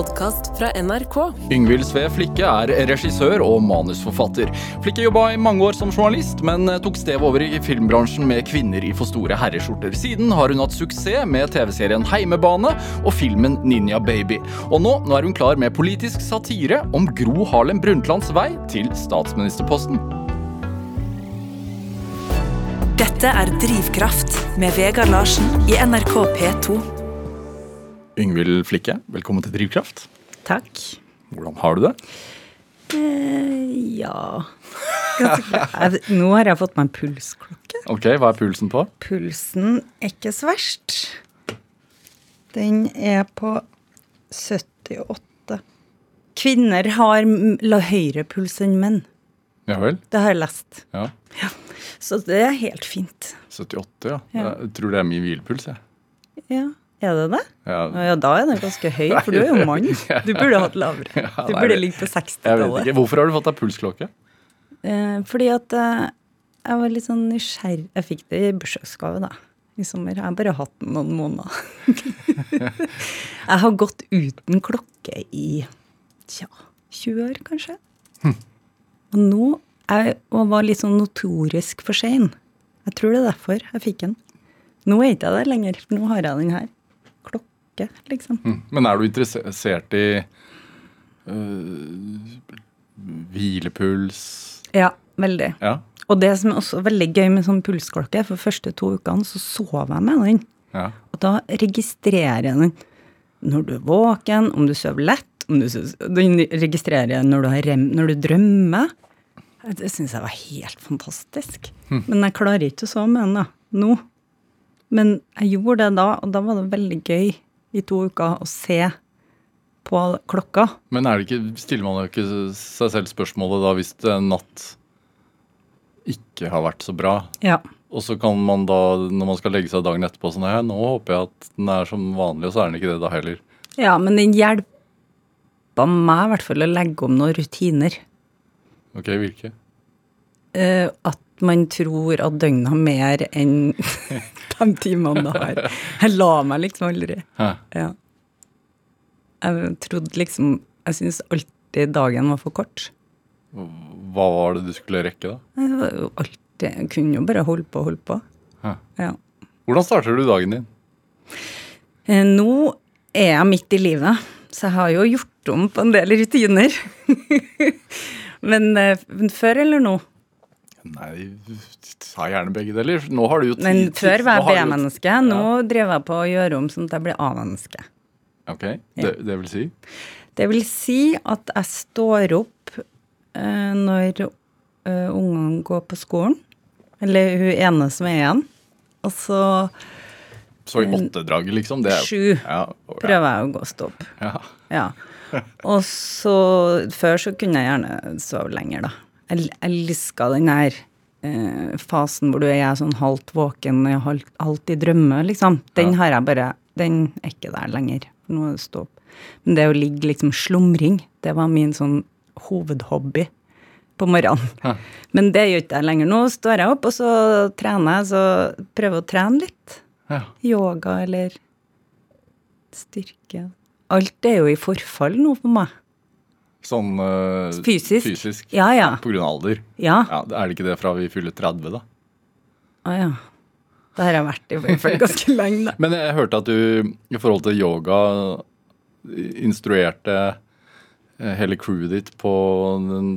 podkast fra NRK. Yngvild Sve Flikke er regissør og manusforfatter. Flikke jobba i mange år som journalist, men tok stevet over i filmbransjen med kvinner i for store herreskjorter. Siden har hun hatt suksess med TV-serien Heimebane og filmen Ninja Baby. Og nå, nå er hun klar med politisk satire om Gro Harlem Brundtlands vei til statsministerposten. Dette er Drivkraft med Vegard Larsen i NRK P2. Yngvild Flikke, velkommen til Drivkraft. Takk. Hvordan har du det? Eh, ja jeg, Nå har jeg fått meg en pulsklokke. Ok, Hva er pulsen på? Pulsen er ikke så verst. Den er på 78. Kvinner har høyere puls enn menn. Ja vel? Det har jeg lest. Ja. Så det er helt fint. 78, ja. Ja. Jeg tror det er min hvilepuls, jeg. Ja. Er det det? Ja. Ja, da er den ganske høy, for du er jo mann. Du burde hatt lavere. Du burde ligge på 60-tallet. Hvorfor har du fått deg pulsklokke? Eh, fordi at eh, jeg var litt sånn nysgjerrig Jeg fikk det i bursdagsgave, da. I sommer. Jeg har bare hatt den noen måneder. jeg har gått uten klokke i tja, 20 år, kanskje. Og nå jeg, var litt sånn notorisk for sein. Jeg tror det er derfor jeg fikk den. Nå er jeg ikke der det lenger, for nå har jeg den her. Klokke, liksom. Mm. Men er du interessert i øh, hvilepuls? Ja, veldig. Ja. Og det som er også veldig gøy med sånn pulsklokke, for de første to ukene så sover jeg med den. ja. Og da registrerer jeg den når du er våken, om du sover lett, om du den registrerer når du, rem, når du drømmer. Det syns jeg var helt fantastisk. Men jeg klarer ikke å sove med den da, nå. Men jeg gjorde det da, og da var det veldig gøy i to uker og se på klokka. Men er det ikke, stiller man jo ikke seg selv spørsmålet da hvis en natt ikke har vært så bra? Ja. Og så kan man da, når man skal legge seg dagen etterpå, sånn nå håper jeg at den er som vanlig, og så er den ikke det da heller. ja, men den hjelpa meg i hvert fall å legge om noen rutiner. Ok, hvilke? Eh, at man tror at døgnet har mer enn de timene det har. Jeg la meg liksom aldri. Ja. Jeg trodde liksom Jeg syns alltid dagen var for kort. Hva var det du skulle rekke, da? Alltid Jeg kunne jo bare holde på og holde på. Ja. Hvordan starter du dagen din? Eh, Nå er jeg midt i livet, så jeg har jo gjort om på en del rutiner. eh, men før eller nå? Nei, ta gjerne begge deler. Nå har du jo tid. Men før var jeg B-menneske. Nå driver jeg på å gjøre om sånn at jeg blir A-menneske. Ok, det, det vil si? Det vil si at jeg står opp uh, når uh, ungene går på skolen. Eller hun ene som er igjen. Og så Så i åttedraget, liksom? Det er, Sju. Ja, prøver jeg å gå og stå opp. Ja. Ja. Og så Før så kunne jeg gjerne sove lenger, da. Jeg jeg elska den der eh, fasen hvor du er sånn halvt våken, halvt, halvt i drømme, liksom. Den Ja. har jeg bare Den er ikke der lenger. Nå er det stopp. Men det å ligge liksom slumring, det var min sånn hovedhobby på morgenen. Ja. Men det gjør ikke jeg lenger. Nå står jeg opp, og så trener jeg, så prøver å trene litt. ja. Yoga eller styrke. Alt er jo i forfall nå for meg. Sånn uh, Fysisk? fysisk. Ja, ja. Av alder. Ja. Ja, Er det ikke det fra vi fyller 30, da? Å ja. Det har jeg vært i hvert ganske lenge, da. Men jeg hørte at du i forhold til yoga instruerte eh, hele crewet ditt på den,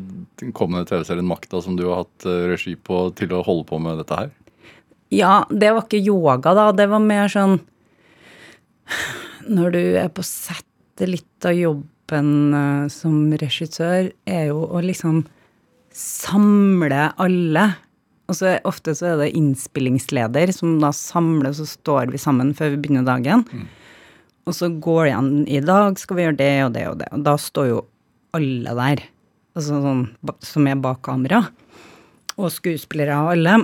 kommende TV-serien Makta, som du har hatt eh, regi på, til å holde på med dette her. Ja, det var ikke yoga, da. Det var mer sånn Når du er på sett, litt av jobben eh, som regissør er jo å liksom samle alle. Og så ofte så er det innspillingsleder som da samler, og så står vi sammen før vi begynner dagen. Og så går det igjen i dag skal vi gjøre det og det og det. Og da står jo alle der, altså sånn, som er bak kamera. Og skuespillere og alle.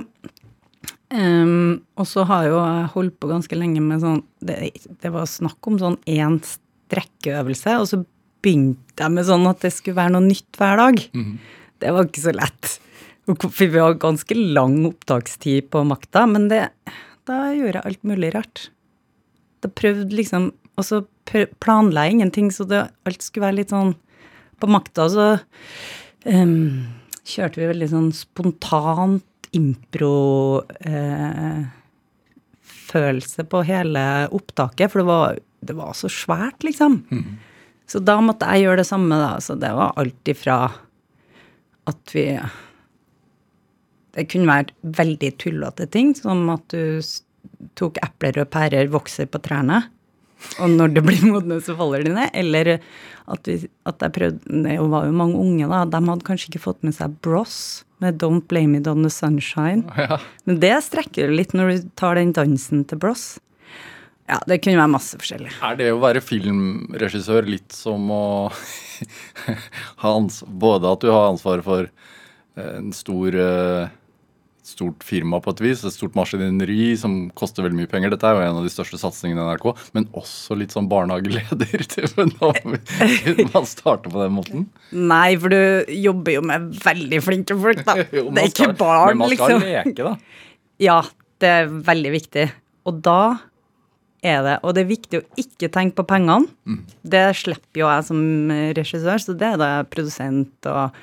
Um, og så har jo jeg holdt på ganske lenge med sånn Det, det var snakk om sånn én strekkeøvelse, og så begynte jeg med sånn at det skulle være noe nytt hver dag. Det var ikke så lett. For vi har ganske lang opptakstid på makta, men det, da gjorde jeg alt mulig rart. Da prøvde liksom Og så planla jeg ingenting, så det, alt skulle være litt sånn På makta så um, kjørte vi veldig sånn spontant impro-følelse på hele opptaket, for det var, det var så svært, liksom. Så da måtte jeg gjøre det samme, da. Så det var alt ifra at vi Det kunne være veldig tullete ting, som at du tok epler og pærer vokser på trærne. Og når det blir modne, så faller de ned. Eller at, vi, at jeg prøvde Det var jo mange unge, da. De hadde kanskje ikke fått med seg Bros med Don't Blame It On The Sunshine. Ja. Men det strekker litt når du tar den dansen til Bros. Ja, det kunne være masse forskjellig. Er det å være filmregissør litt som å ha ansvar Både at du har ansvaret for eh, en stor eh, stort firma på et vis, et stort maskineri som koster veldig mye penger. Dette er jo en av de største satsingene i NRK, men også litt sånn barnehageleder. til når man starter på den måten. Nei, for du jobber jo med veldig flinke folk, da. Jo, det er ikke skal- barn, Men man skal liksom. leke, da. Ja, det er veldig viktig. Og da er det Og det er viktig å ikke tenke på pengene. Det slipper jo jeg som regissør, så det er da produsent og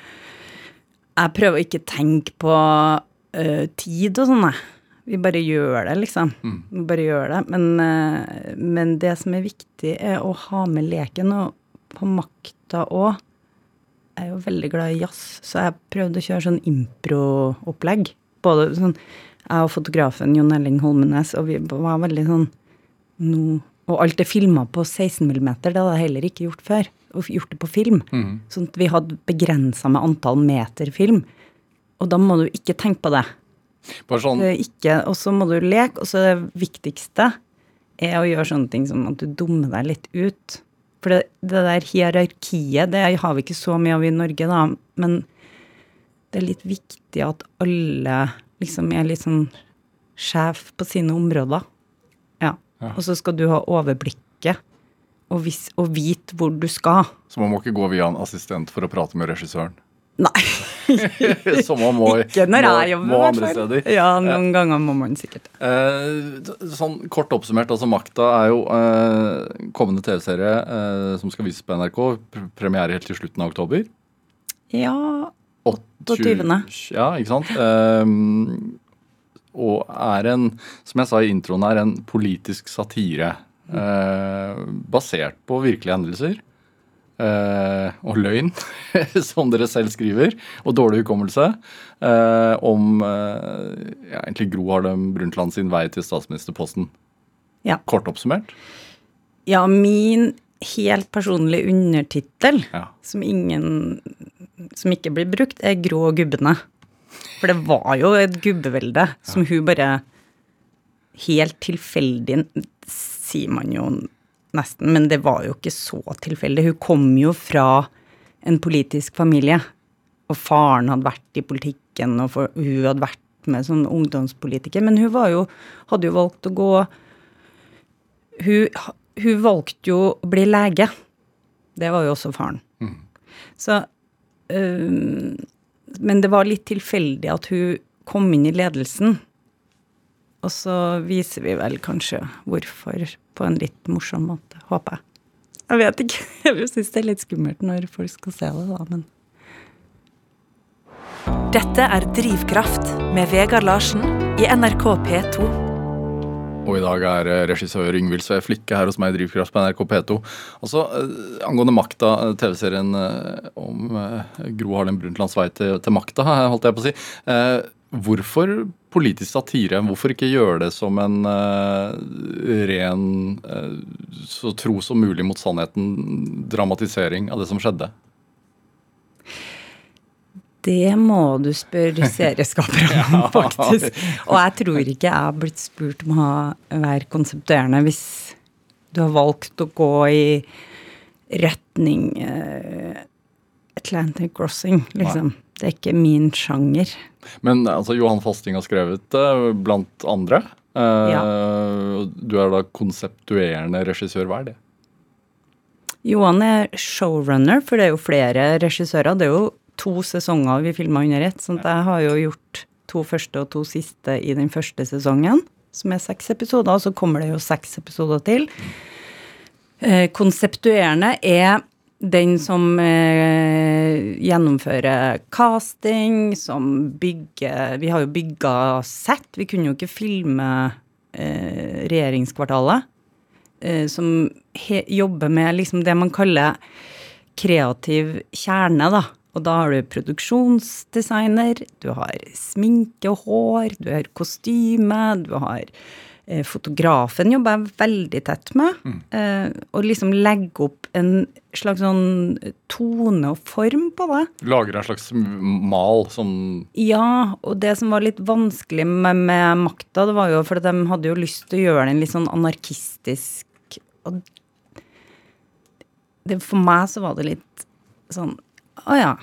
Jeg prøver å ikke tenke på uh, tid og sånn, jeg. Vi bare gjør det, liksom. Vi bare gjør det. Men, uh, men det som er viktig, er å ha med leken, og på makta òg. Jeg er jo veldig glad i jazz, så jeg prøvde å kjøre sånn impro-opplegg. Både sånn Jeg og fotografen Jon Elling Holmenes, og vi var veldig sånn nå Og alt er filma på 16 mm, det hadde jeg heller ikke gjort før. Og gjort det på film. Sånn at vi hadde begrensa med antall meter film. Og da må du ikke tenke på det. Bare sånn, ikke, og så må du leke, og så det viktigste er å gjøre sånne ting som at du dummer deg litt ut. For det, det der hierarkiet, det har vi ikke så mye av i Norge, da, men det er litt viktig at alle liksom er litt sånn sjef på sine områder. Ja. Og så skal du ha overblikket og, vis, og vite hvor du skal. så man må ikke gå via en assistent for å prate med regissøren. Nei, Som man må, ikke når må, jeg jobber, må andre steder. Ja, noen ganger må man sikkert. Eh, sånn kort oppsummert, altså Makta er jo eh, kommende TV-serie eh, som skal vises på NRK. Pr- Premiere helt til slutten av oktober. Ja, 28.. Ja, ikke sant. Eh, og er en, som jeg sa i introen her, en politisk satire. eh, basert på virkelige hendelser. eh, og løgn, som dere selv skriver, og dårlig hukommelse, eh, om eh, ja, egentlig Gro Harlem Brundtland sin vei til statsministerposten. Ja. Kort oppsummert. Ja, min helt personlige undertittel, Ja. som ingen Som ikke blir brukt, er 'Grå gubbene'. For det var jo et gubbevelde som hun bare Helt tilfeldig, sier man jo nesten, men det var jo ikke så tilfeldig. Hun kom jo fra en politisk familie, og faren hadde vært i politikken, og for, hun hadde vært med som ungdomspolitiker, men hun var jo, hadde jo valgt å gå hun, hun valgte jo å bli lege. Det var jo også faren. Så øhm, Men det var litt tilfeldig at hun kom inn i ledelsen. Og så viser vi vel kanskje hvorfor på en litt morsom måte, håper jeg. Jeg vet ikke. Jeg syns det er litt skummelt når folk skal se det, da, men Dette er Drivkraft med Vegard Larsen i NRK P2. Og i dag er eh, regissør Yngvild Sve Flikke her hos meg i Drivkraft på NRK P2. Altså, eh, Angående makta, eh, TV-serien om Gro Harlem Brundtlands vei til, til makta, holdt jeg på å si. Hvorfor politisk satire? Hvorfor ikke gjøre det som en ren, så tro som mulig mot sannheten, dramatisering av det som skjedde? Det må du spørre serieskapere om, faktisk. Og jeg tror ikke jeg har blitt spurt om å være konseptuerende hvis du har valgt å gå i retning eh, Atlantic Crossing, liksom. Det er ikke min sjanger. Men altså, Johan Fasting har skrevet det, blant andre. Ja. Du er da konseptuerende regissør. Hva er det? Johan er showrunner, for det er jo flere regissører. Det er jo to sesonger vi filma under ett, at jeg har jo gjort to første og to siste i den første sesongen, som er seks episoder, og så kommer det jo seks episoder til. Eh, konseptuerende er den som eh, gjennomfører casting, som bygger Vi har jo bygga sett. Vi kunne jo ikke filme eh, regjeringskvartalet. Eh, som he, jobber med liksom det man kaller kreativ kjerne, da. Og da har du produksjonsdesigner, du har sminke og hår, du har kostyme, du har eh, Fotografen jobber jeg veldig tett med. Mm. Eh, og liksom legge opp en slags sånn tone og form på det. Lager en slags mal som Ja, og det som var litt vanskelig med, med makta, det var jo for at de hadde jo lyst til å gjøre den litt sånn anarkistisk. Og det, for meg så var det litt sånn Å ja.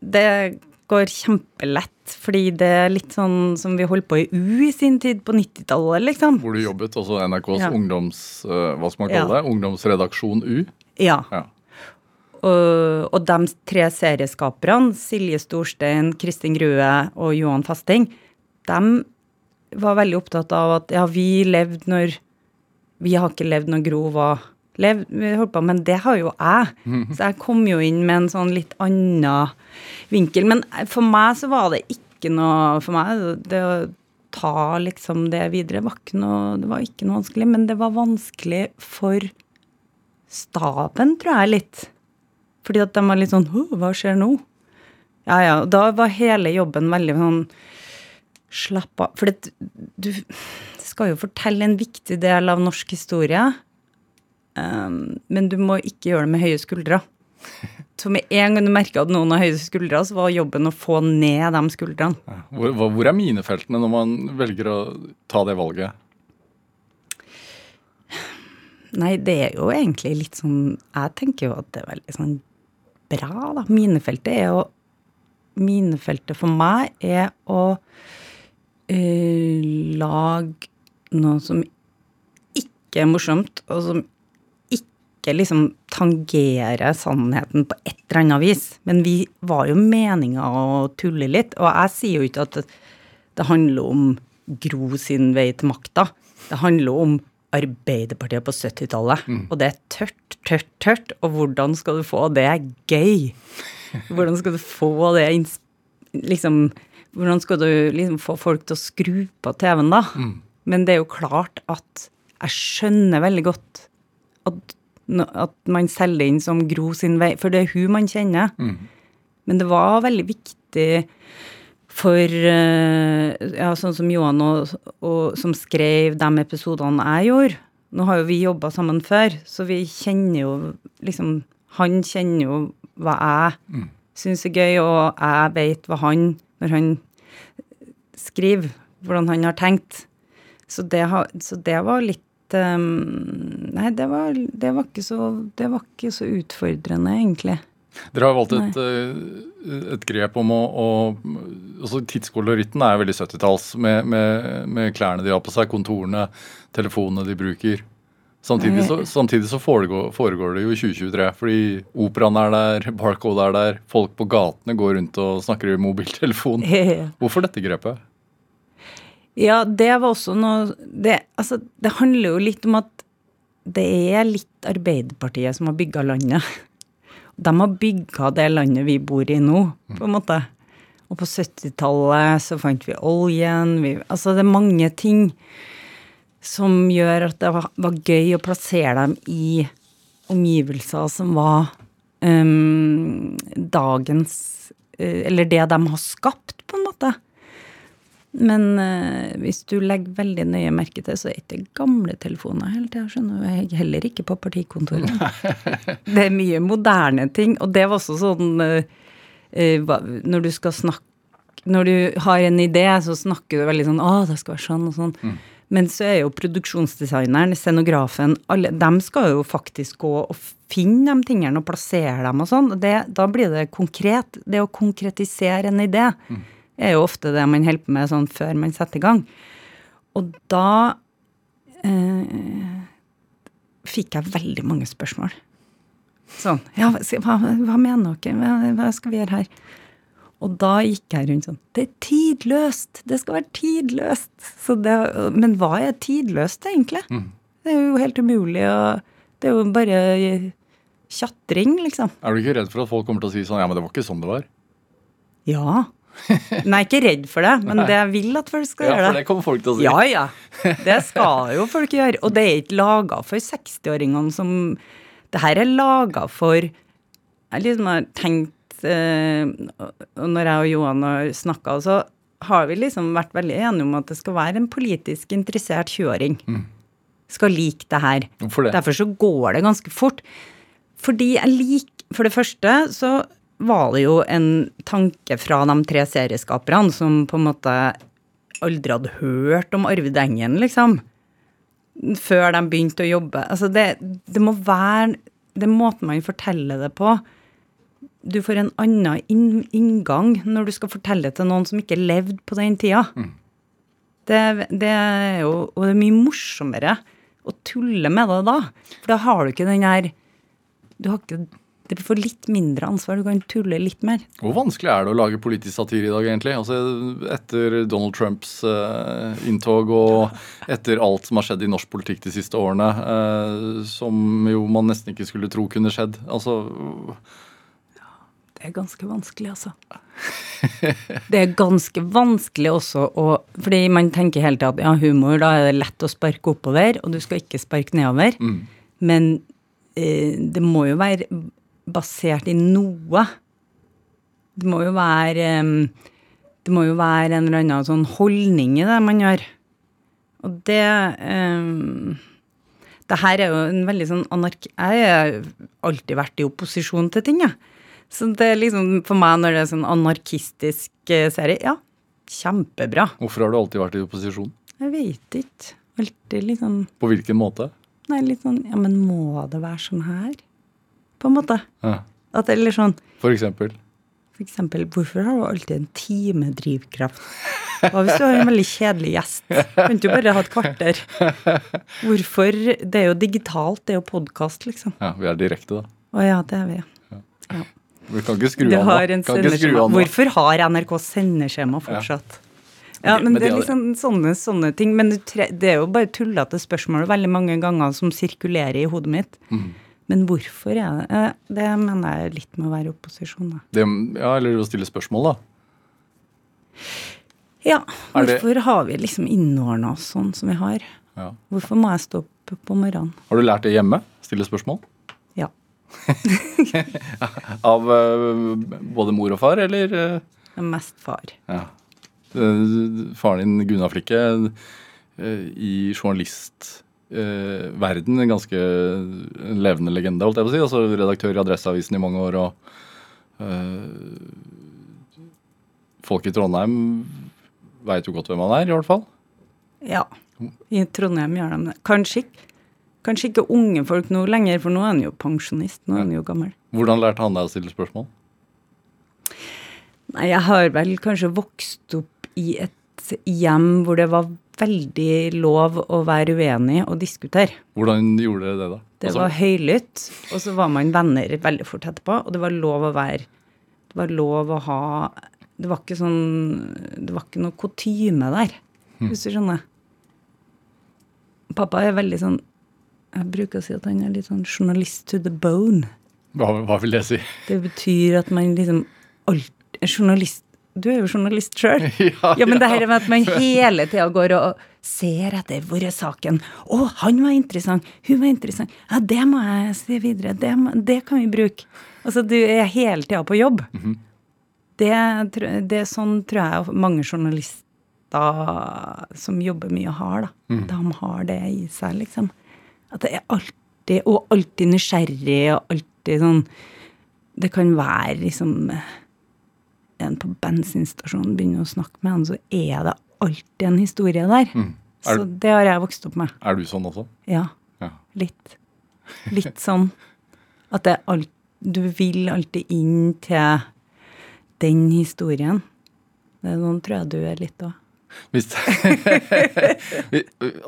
Det går kjempelett, fordi det er litt sånn som vi holdt på i U i sin tid, på 90-tallet, liksom. hvor du jobbet, altså NRKs Ja. ungdoms... eh, Hva skal man kalle det? Ungdomsredaksjon U? Ja. Ja. Og, og de tre serieskaperne, Silje Storstein, Kristin Grue og Johan Fasting, de var veldig opptatt av at ja, vi levde når Vi har ikke levd når Gro var levd, holdt på, men det har jo jeg. Så jeg kom jo inn med en sånn litt annen vinkel. Men for meg så var det ikke noe For meg, det å ta liksom det videre var ikke noe, det var ikke noe vanskelig. Men det var vanskelig for staben, tror jeg, litt. Fordi at de var litt sånn Hva skjer nå? Ja, ja. Da var hele jobben veldig sånn Slapp av. For det, du skal jo fortelle en viktig del av norsk historie. Um, men du må ikke gjøre det med høye skuldre. Så med en gang du merka at noen har høye skuldre, så var jobben å få ned de skuldrene. Hvor, hvor er minefeltene når man velger å ta det valget? Nei, det er jo egentlig litt sånn Jeg tenker jo at det er veldig sånn bra, da. Minefeltet er jo Minefeltet for meg er å eh, lage noe som ikke er morsomt, og som ikke liksom tangere sannheten på et eller annet vis. Men vi var jo meninga å tulle litt. Og jeg sier jo ikke at det, handler om Gro sin vei til makta. Det handler om Arbeiderpartiet på 70-tallet. Og det er tørt, tørt, tørt. Og hvordan skal du få det gøy? Hvordan skal du få det liksom Hvordan skal du liksom få folk til å skru på TV-en, da? Men det er jo klart at jeg skjønner veldig godt at, at man selger inn som Gro sin vei, for det er hun man kjenner. Men det var veldig viktig for eh, ja, sånn som Johan og, og, som skrev de episodene jeg gjorde. Nå har jo vi jobba sammen før, så vi kjenner jo liksom Han kjenner jo hva jeg syns er gøy, og jeg vet hva han Når han skriver, hvordan han har tenkt. Så det, så det var litt Nei, det var, det, var ikke så, det var ikke så utfordrende, egentlig. Dere har valgt et, eh, et grep om å, å altså Tidskoloritten er veldig 70-talls, med, med, med klærne de har på seg, kontorene, telefonene de bruker. Samtidig så, samtidig så foregår, foregår det jo i 2023, fordi operaen er der, Barcode er der, folk på gatene går rundt og snakker i mobiltelefon. Hvorfor dette grepet? Ja, det var også noe det, altså, det handler jo litt om at det er litt Arbeiderpartiet som har bygga landet. De har bygga det landet vi bor i nå, på en måte. Og på 70-tallet så fant vi oljen. Vi, altså det er mange ting som gjør at det var, var gøy å plassere dem i omgivelser som var um, dagens eh, Eller det de har skapt, på en måte. Men eh, hvis du legger veldig nøye merke til, så er det ikke gamle telefoner hele tida. Skjønner. Jeg er heller ikke på partikontoret. det er mye moderne ting. Og det var også sånn eh, eh, Når du skal snakke Når du har en idé, så snakker du veldig sånn Å, det skal være sånn og sånn. Men så er jo produksjonsdesigneren, scenografen, alle, de skal jo faktisk gå og finne de tingene og plassere dem og sånn. Da blir det konkret. Det å konkretisere en idé er jo ofte det man holder på med sånn før man setter i gang. Og da eh, fikk jeg veldig mange spørsmål. Sånn Ja, hva, hva, mener dere? Hva, hva skal vi gjøre her? Og da gikk jeg rundt sånn Det er tidløst! Det skal være tidløst! Så det, men hva er tidløst, egentlig? Det er jo helt umulig å Det er jo bare tjatring, liksom. Er du ikke redd for at folk kommer til å si sånn Ja, men det var ikke sånn det var? Ja. Nei, ikke redd for det, men det jeg vil at folk skal Ja, gjøre for det kommer folk til å si. Ja, ja. Det skal jo folk gjøre. Og det er ikke laga for 60-åringene som Det her er laga for Jeg liksom har tenkt eh, når jeg og Johan har snakka, så har vi liksom vært veldig enige om at det skal være en politisk interessert 20-åring. Skal like det her. Hvorfor det? Derfor så går det ganske fort. Fordi jeg liker For det første så var det jo en tanke fra de tre serieskaperne som på en måte aldri hadde hørt om arvedengen, liksom. Før de begynte å jobbe. Altså det, det må være Det er måten man forteller det på. Du får en annen inn, inngang når du skal fortelle det til noen som ikke levde på den tida. Det, det er jo Og det er mye morsommere å tulle med det da. For da har du ikke den her Du har ikke Det får litt mindre ansvar. Du kan tulle litt mer. Hvor vanskelig er det å lage politisk satire i dag, egentlig? Altså, Etter Donald Trumps uh, inntog og etter alt som har skjedd i norsk politikk de siste årene, uh, som jo man nesten ikke skulle tro kunne skjedd. Altså, Det er ganske vanskelig, altså. Det er ganske vanskelig også å Fordi man tenker hele tida at ja, humor, da er det lett å sparke oppover, og du skal ikke sparke nedover. Men eh, det må jo være basert i noe. Det må jo være Det må jo være en eller annen sånn holdning i det man gjør. Og det um, det her er jo en veldig sånn anark... Jeg har alltid vært i opposisjon til ting, jeg. Så det er liksom for meg, når det er sånn anarkistisk eh, serie, ja, kjempebra. hvorfor har du alltid vært i opposisjon? Jeg vet ikke. Alltid liksom På hvilken måte? Nei, litt sånn Ja, men må det være sånn her? På en måte. Ja. At det er sånn For eksempel. For eksempel, hvorfor har du alltid en time drivkraft? Hva hvis du har en veldig kjedelig gjest? Kan du bare ha et kvarter? Hvorfor? Det er jo digitalt, det er jo podkast, liksom. Ja, Vi er direkte, da. Å ja, det er vi. Ja. Vi kan ikke skru av nå. Hvorfor har NRK sendeskjema fortsatt? Ja, Ja, men men det er liksom sånne, sånne ting. Men det er jo bare tullete spørsmål veldig mange ganger som sirkulerer i hodet mitt. Mm. Men hvorfor er det Det mener jeg litt med å være i opposisjon, da. Det, ja, eller å stille spørsmål, da. Ja, Hvorfor det- har vi liksom innordna oss sånn som vi har? Ja. Hvorfor må jeg stå opp på morgenen? Har du lært det hjemme? Stille spørsmål? Ja. Av eh, både mor og far, eller? eh, mest far. Ja. Eh, Faren din, Gunnar Flikke, eh, i verden. en ganske levende legende, holdt jeg på å si. Altså redaktør i Adresseavisen i mange år og uh, Folk i Trondheim veit jo godt hvem han er, i hvert fall. Ja. I Trondheim gjør de det. Kanskje ikke, kanskje ikke unge folk nå lenger, for nå er han jo pensjonist. Nå er han jo gammel. Hvordan lærte han deg å stille spørsmål? Nei, jeg har vel kanskje vokst opp i et hjem hvor det var veldig lov å være uenig og diskutere. Hvordan gjorde dere det, da? Det Altså, var høylytt, og så var man venner veldig fort etterpå, og det var lov å være Det var lov å ha Det var ikke sånn Det var ikke noe kutyme der, hvis du skjønner. Pappa er veldig sånn Jeg bruker å si at han er litt sånn journalist to the bone. hva, hva vil det si? Det betyr at man liksom alt, journalist Du er jo journalist sjøl. Ja, Ja, men det her med at man hele tida går og ser etter hvor er saken. Å, han var interessant. Hun var interessant. Ja, det må jeg si videre. Det, må, det kan vi bruke. Altså, du er hele tida på jobb. Mm -hmm. det er sånn tror jeg mange journalister som jobber mye, har. da. De har det i seg, liksom. At det er alltid, og alltid nysgjerrig, og alltid sånn Det kan være liksom en på bensinstasjonen begynner å snakke med han, så er det alltid en historie der. Mm. Er Så det har jeg vokst opp med. Er du sånn også? Ja, Ja. litt. Litt sånn at det er alt, du vil alltid inn til den historien. Det er noen tror jeg du er litt òg. Hvis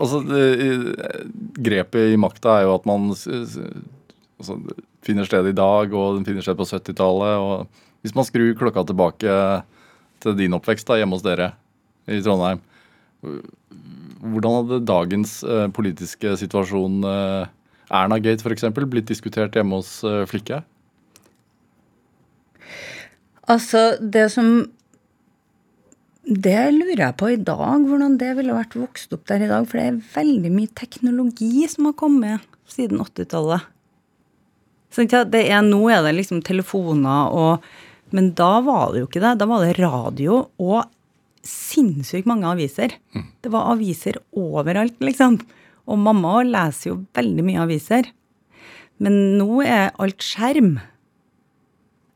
altså, det, grepet i makta er jo at man altså, finner sted i dag, og den finner sted på 70-tallet. og Hvis man skrur klokka tilbake til din oppvekst da, hjemme hos dere i Trondheim, hvordan hadde dagens eh, politiske situasjon eh, Erna Gate f.eks. blitt diskutert hjemme hos uh, Flikke? Altså, det som Det lurer jeg på i dag, hvordan det ville vært vokst opp der i dag. For det er veldig mye teknologi som har kommet siden 80-tallet. Er, nå er det liksom telefoner og Men da var det jo ikke det. Da var det radio og sinnssykt mange aviser. Mm. Det var aviser overalt, liksom. Og mamma leser jo veldig mye aviser. Men nå er alt skjerm.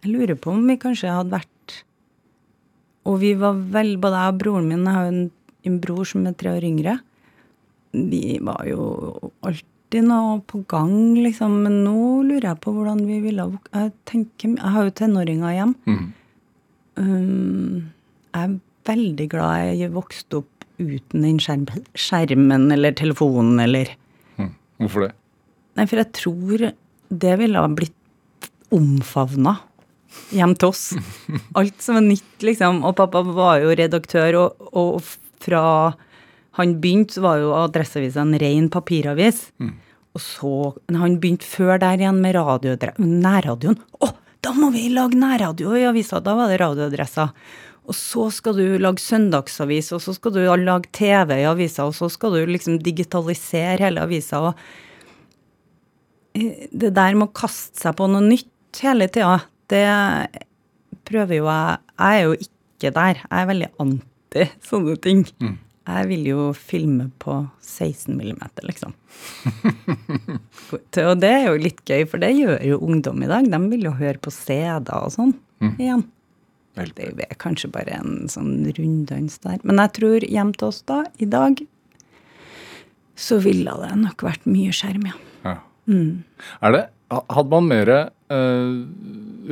Jeg lurer på om vi kanskje hadde vært Og vi var vel, både jeg og broren min, jeg har en, en bror som er tre år yngre. Vi var jo alltid noe på gang, liksom. Men nå lurer jeg på hvordan vi ville Jeg, tenker, jeg har jo tenåringer hjemme. Mm. Um, jeg er veldig glad jeg vokste opp uten den skjermen eller telefonen eller mm. Hvorfor det? Nei, for jeg tror det ville ha blitt omfavna hjem til oss. Alt som var nytt, liksom. Og pappa var jo redaktør, og, og fra han begynte, var jo Adresseavisa en ren papiravis. Mm. Og så Han begynte før der igjen med radio, nærradioen. Å, da må vi lage nærradio i avisa! Da var det radioadresser. Og så skal du lage søndagsavis, og så skal du lage TV i avisa, og så skal du liksom digitalisere hele avisa. og eh, Det der med å kaste seg på noe nytt hele tida, det prøver jo jeg Jeg er jo ikke der. Jeg er veldig anti sånne ting. Mm. Jeg vil jo filme på 16 millimeter, liksom. og det er jo litt gøy, for det gjør jo ungdom i dag. De vil jo høre på CD-er og sånn mm. igjen. Det er kanskje bare en sånn runddans der. Men jeg tror hjem til oss da, i dag, så ville det nok vært mye skjerm, ja. ja. Mm. Er det Hadde man mer eh,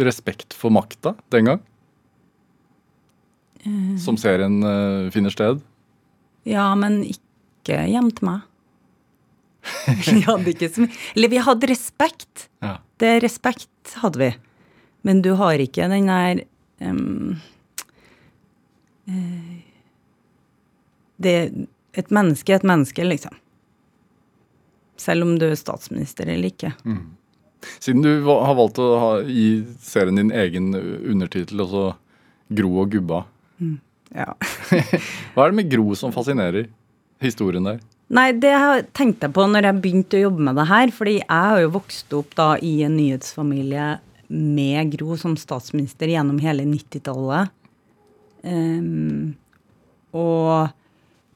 respekt for makta den gang? Uh, Som serien eh, finner sted? Ja, men ikke hjem til meg. vi hadde ikke så mye Eller vi hadde respekt. Ja. Det respekt hadde vi. Men du har ikke den der um, det, Et menneske er et menneske, liksom. Selv om du er statsminister eller ikke. Mm. Siden du har valgt å ha, gi serien din egen undertittel, altså Gro og gubba. Mm. Ja. Hva er det med Gro som fascinerer historien der? Nei, det tenkte jeg på når jeg begynte å jobbe med det her. Fordi jeg har jo vokst opp da i en nyhetsfamilie med Gro som statsminister gjennom hele 90-tallet. Um, ehm, og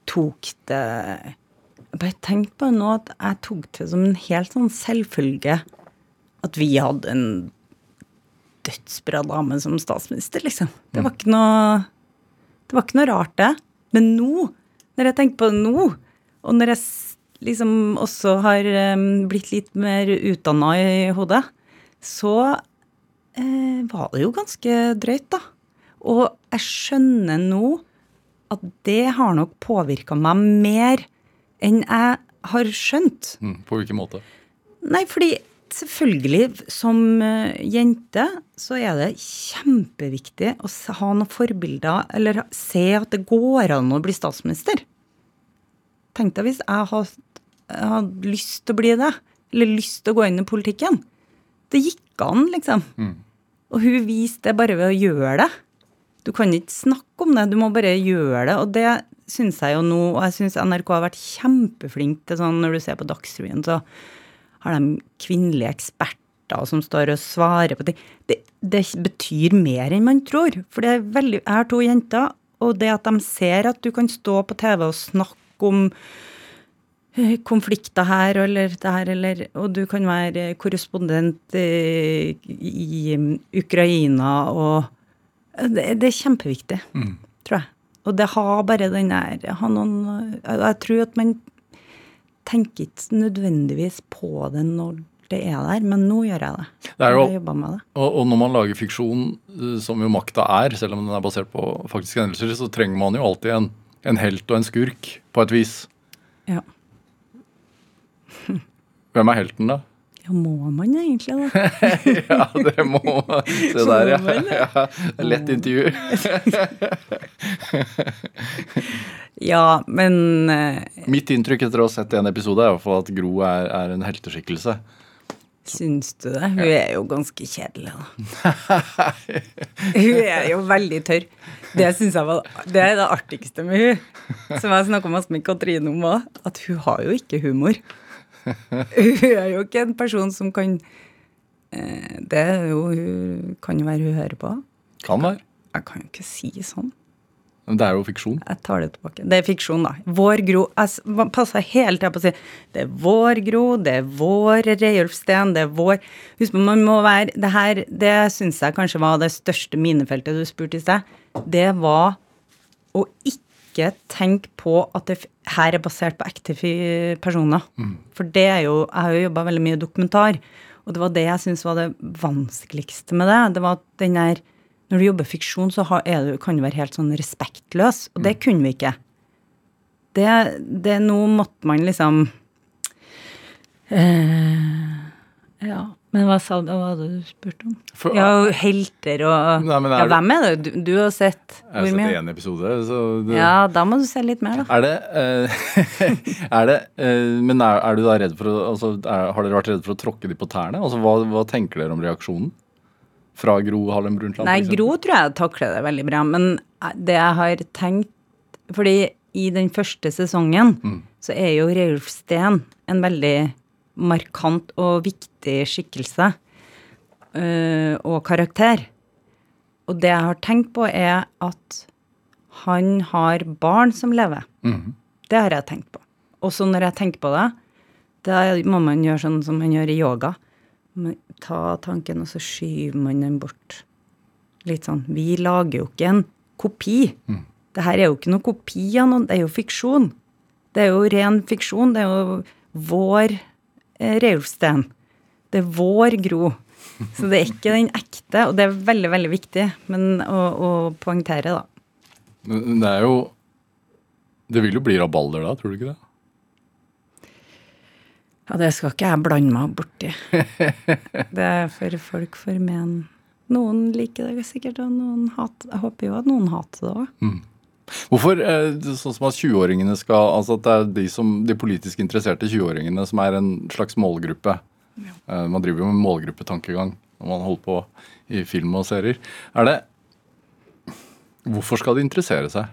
tok det Jeg bare tenkte på nå at jeg tok det som en helt sånn selvfølge at vi hadde en dødsbra dame som statsminister, liksom. Det var ikke noe Det var ikke noe rart, det. Men nå, når jeg tenker på det nå, og når jeg liksom også har um, blitt litt mer utdanna i hodet, så eh, var det jo ganske drøyt, da. Og jeg skjønner nå at det har nok påvirka meg mer enn jeg har skjønt. Mm, på hvilken måte? Nei, fordi selvfølgelig, som uh, jente, så er det kjempeviktig å ha noen forbilder, eller se at det går an å bli statsminister. Tenk deg hvis jeg hadde had lyst til å bli det, eller lyst til å gå inn i politikken. Det gikk an, liksom. Mm. Og hun viste det bare ved å gjøre det. Du kan ikke snakke om det, du må bare gjøre det. Og det syns jeg jo nå, og jeg syns NRK har vært kjempeflink til sånn når du ser på Dagsrevyen, så har de kvinnelige eksperter som står og svarer på ting. Det, det betyr mer enn man tror. For det er veldig Jeg har to jenter, og det at de ser at du kan stå på TV og snakke om Eh, konflikter her eller der, eller Og du kan være korrespondent i, i Ukraina og det, det, er kjempeviktig, mm. tror jeg. Og det har bare den der noen, Jeg tror at man tenker ikke nødvendigvis på det når det er der, men nå gjør jeg det. det, er jo, jeg det. Og, og, når man lager fiksjon, eh, som jo makta er, selv om den er basert på faktiske hendelser, så trenger man jo alltid en, en helt og en skurk, på et vis. Ja. Hvem er helten, da? Ja, må man egentlig det? ja, det må man. Se der, ja. ja. Lett intervju. Ja, men eh, Mitt inntrykk etter å ha sett en episode er i hvert fall at Gro er, er en helteskikkelse. syns du det? Hun er jo ganske kjedelig, da. hun er jo veldig tørr. Det synes jeg var Det er det artigste med hun. Som jeg snakka med Katrine om òg, at hun har jo ikke humor. Hun er jo ikke en person som kan eh, Det er jo hun kan jo være hun hører på. Kan være. Jeg kan jo ikke si sånn. Men det er jo fiksjon. Jeg tar det tilbake. Det er fiksjon, da. Vår Gro Jeg passer hele tida på å si det er vår Gro, det er vår Reiulf Steen, det er vår Husk på, man må være Det her, det syns jeg kanskje var det største minefeltet du spurte i sted. Det var å ikke tenke på at det her er basert på ekte personer. personer. For det er jo Jeg har jo jobba veldig mye dokumentar, og det var det jeg syns var det vanskeligste med det. Det var at den der Når du jobber fiksjon, så har, er du, kan du være helt sånn respektløs, og det kunne vi ikke. Det, det Nå måtte man liksom eh, Ja. Men hva sa du, hva hadde du spurt om? For- ja, helter og Nei, er Ja, hvem er det du, du har sett? Jeg har sett én episode, så det, Ja, da må du se litt mer, da. Er det, uh, er det uh, Men er, er du da redd for å altså, er, Har dere vært redde for å tråkke de på tærne? Altså, hva, hva tenker dere om reaksjonen? Fra Gro Harlem Brundtland? Nei. Gro tror jeg takler det veldig bra, men det jeg har tenkt Fordi i den første sesongen Mm. så er jo Reulf Steen en veldig markant og viktig skikkelse uh, og karakter. Og det jeg har tenkt på, er at han har barn som lever. Mhm. Det har jeg tenkt på. Og så når jeg tenker på det, da må man gjøre sånn som man gjør i yoga. Ta tanken, og så skyver man den bort. Litt sånn. Vi lager jo ikke en kopi. Det her er jo ikke noe kopi av noen, det er jo fiksjon. Det er jo ren fiksjon. Det er jo vår eh, Reiulf Steen. Det er vår Gro. Så det er ikke den ekte, og det er veldig, veldig viktig men å, å poengtere, da. Men Det er jo Det vil jo bli rabalder da, tror du ikke det? Ja, det skal ikke jeg blande meg borti. Det er for folk for men. Noen liker det sikkert, og noen hater Jeg håper jo at noen hater det òg. Hvorfor eh, sånn som at 20-åringene skal Altså at det er de, som, de politisk interesserte 20-åringene som er en slags målgruppe. Ja. Man driver jo med målgruppetankegang når man holder på i film og serier. Er det Hvorfor skal de interessere seg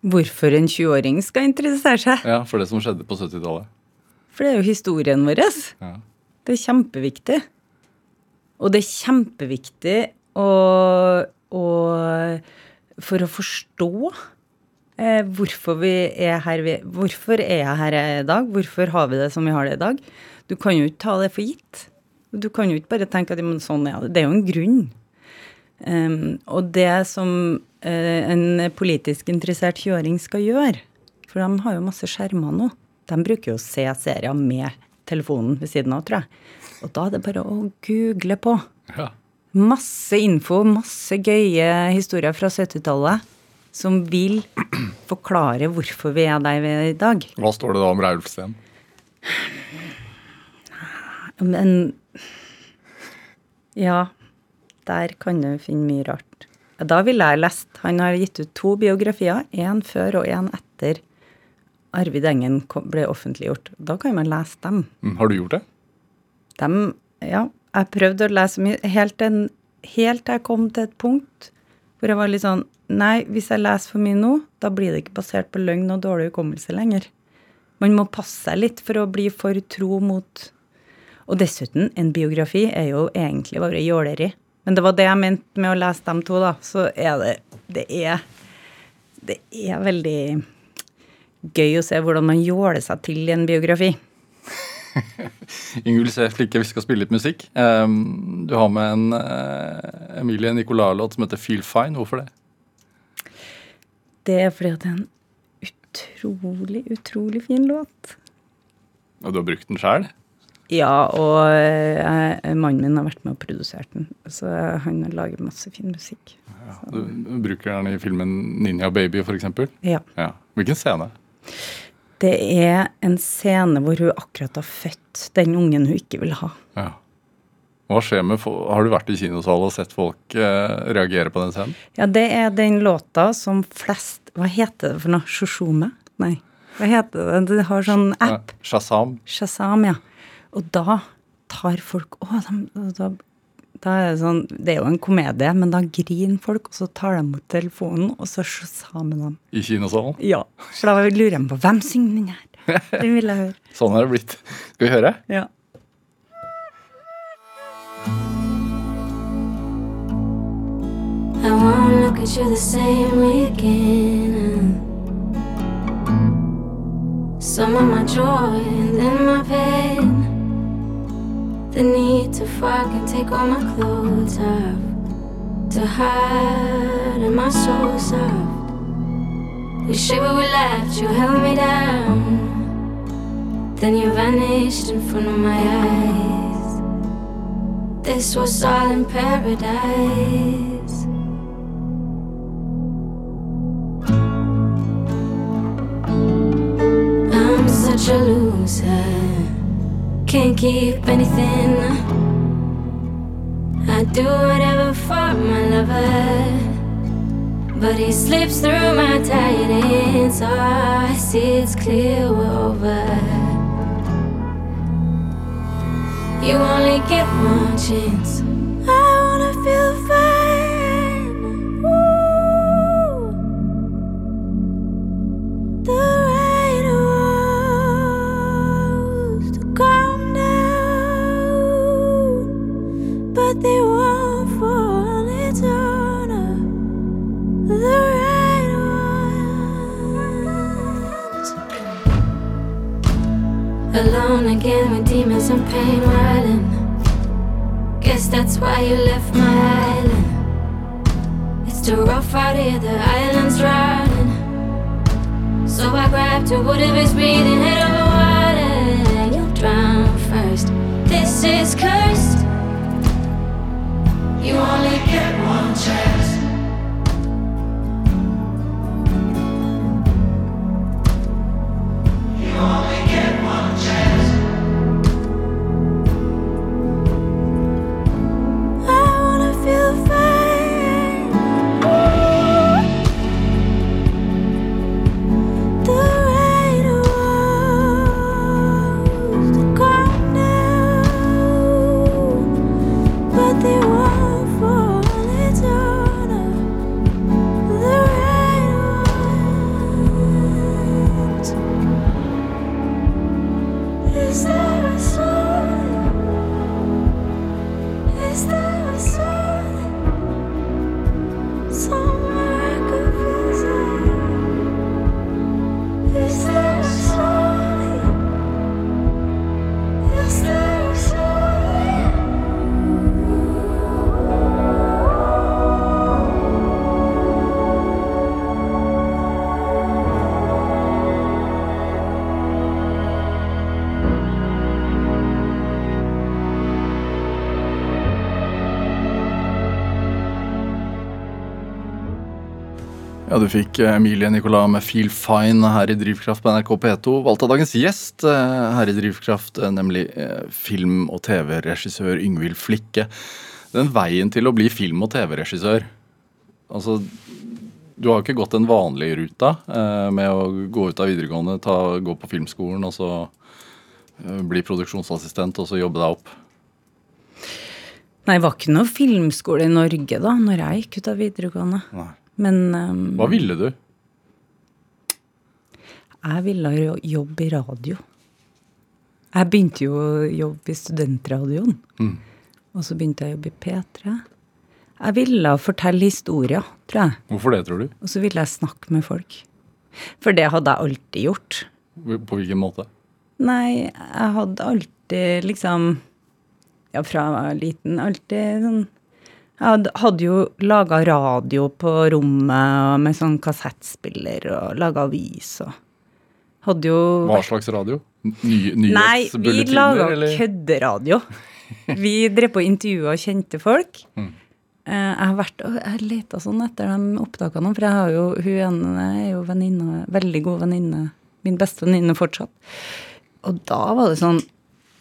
Hvorfor en 20-åring skal interessere seg? ja, for det som skjedde på 70-tallet? For det er jo historien vår. Ja. Det er kjempeviktig. Og det er kjempeviktig å, å For å forstå eh, hvorfor er her Hvorfor er jeg her er i dag? Hvorfor har vi det som vi har det i dag? Du kan jo ikke ta det for gitt. Du kan jo ikke bare tenke at sånn er det. Det er jo en grunn. Um, og det som uh, en politisk interessert 20-åring skal gjøre For de har jo masse skjermer nå. De bruker jo å se serier med telefonen ved siden av, tror jeg. Og da er det bare å google på. Ja. Masse info, masse gøye historier fra 70-tallet som vil forklare hvorfor vi er der vi er i dag. Hva står det da om Raulf Steen? Men Ja, der kan du finne mye rart. Da ville jeg lest Han har gitt ut to biografier, én før og én etter Arvid Engen ble offentliggjort. Da kan man lese dem. Mm, Har du gjort det? dem ja, jeg prøvde å lese mye helt helt til jeg kom til et punkt hvor jeg var litt sånn Nei, hvis jeg leser for mye nå, da blir det ikke basert på løgn og dårlig hukommelse lenger. Man må passe seg litt for å bli for tro mot Og dessuten, en biografi er jo egentlig bare jåleri. Men det var det jeg mente med å lese dem to, da. Så er det Det er Det er veldig gøy å se hvordan man jåler seg til i en biografi. Ingvild ser Flikke, vi skal spille litt musikk. Um, du har med en uh, Emilie Nicolas-låt som heter Feel Fine. Hvorfor det? Det er fordi at det er en utrolig, utrolig fin låt. Og du har brukt den sjæl? Ja, og eh, mannen min har vært med og produsert den, så han lager masse fin musikk. Du bruker den i filmen Ninja Baby, f.eks. Ja. Ja. Hvilken scene? Det er en scene hvor hun akkurat har født den ungen hun ikke vil ha. Ja. Hva skjer med Har du vært i kinosalen og sett folk eh, reagere på den scenen? Ja, det er den låta som flest Hva heter det for noe? Shoshome? Nei. Hva heter det? Det har sånn app. Shazam. Shazam, ja. Og da tar folk Å, de, da, da er det sånn Det er jo en komedie, men da griner folk, og så tar de mot telefonen, og så sammen dem. I kinosalen. Ja. For da lurer de på hvem synger den her? Den vil jeg høre. Sånn er det blitt. Skal vi høre? Ja. I won't look at you the same way again. Some of my joy and then my pain. The need to fucking take all my clothes off. To hide in my soul soft. We shiver, we laughed, you held me down. Then you vanished in front of my eyes. This was all in paradise. I'm such a loser. Can't keep anything. I do whatever for my lover. But he slips through my tight ends. Oh, I see it's clear we're over. You only get one chance. I wanna feel fine. Ooh. The Alone again with demons and pain riding. Guess that's why you left my island. It's too rough out here, the island's drowning. So I grabbed to whatever is breathing head over water. You'll drown first. This is cursed. You only get one Du fikk eh, Emilie Nicolas med Feel Fine her i Drivkraft på NRK P2. Valgt av dagens gjest eh, her i Drivkraft, eh, nemlig film- og TV-regissør Yngvild Flikke. Den veien til å bli film- og TV-regissør Altså, du har jo ikke gått den vanlige ruta med å gå ut av videregående, ta, gå på filmskolen og så bli produksjonsassistent og så jobbe deg opp. Nei, det var ikke noe filmskole i Norge da når jeg gikk ut av videregående. Nei. Men um, Hva ville du? jeg ville jo jobbe i radio. Jeg begynte jo å jobbe i studentradioen. Mm. Og så begynte jeg å jobbe i P3. Jeg ville fortelle historier, tror jeg. Hvorfor det, tror du? Og så ville jeg snakke med folk. For det hadde jeg alltid gjort. På hvilken måte? Nei, jeg hadde alltid liksom Ja, fra jeg var liten, alltid sånn Jeg hadde, jo laga radio på rommet med sånn kassettspiller og laga avis og Hadde jo Hva slags radio? Ny, Nei, vi nyhetsbulletiner, laga kødderadio. Vi drev på intervjuer og kjente folk. Mm. Eh, Jeg har vært, jeg leta sånn etter de opptakene, for jeg har jo, hun ene er jo venninne, veldig god venninne, min beste venninne fortsatt. Og da var det sånn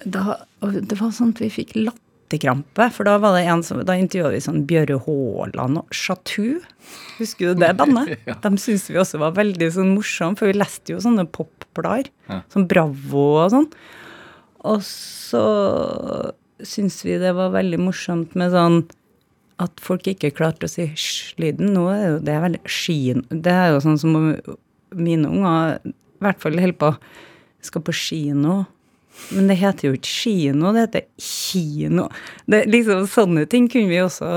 da, Det var sånn at vi fikk latterkrampe. For da var det en som, da intervjua vi sånn Bjøre Haaland og Chatou. Husker du det bandet? De syntes vi også var veldig sånn morsomme, for vi leste jo sånne popblader. Ja. Sånn Bravo og sånn. Og så syntes vi det var veldig morsomt med sånn at folk ikke klarte å si sj-lyden. Nå er jo det er veldig skien. Det er jo sånn som mine unger i hvert fall holder på skal på kino. Men det heter jo ikke kino, det heter kino. Det, liksom, sånne ting kunne vi også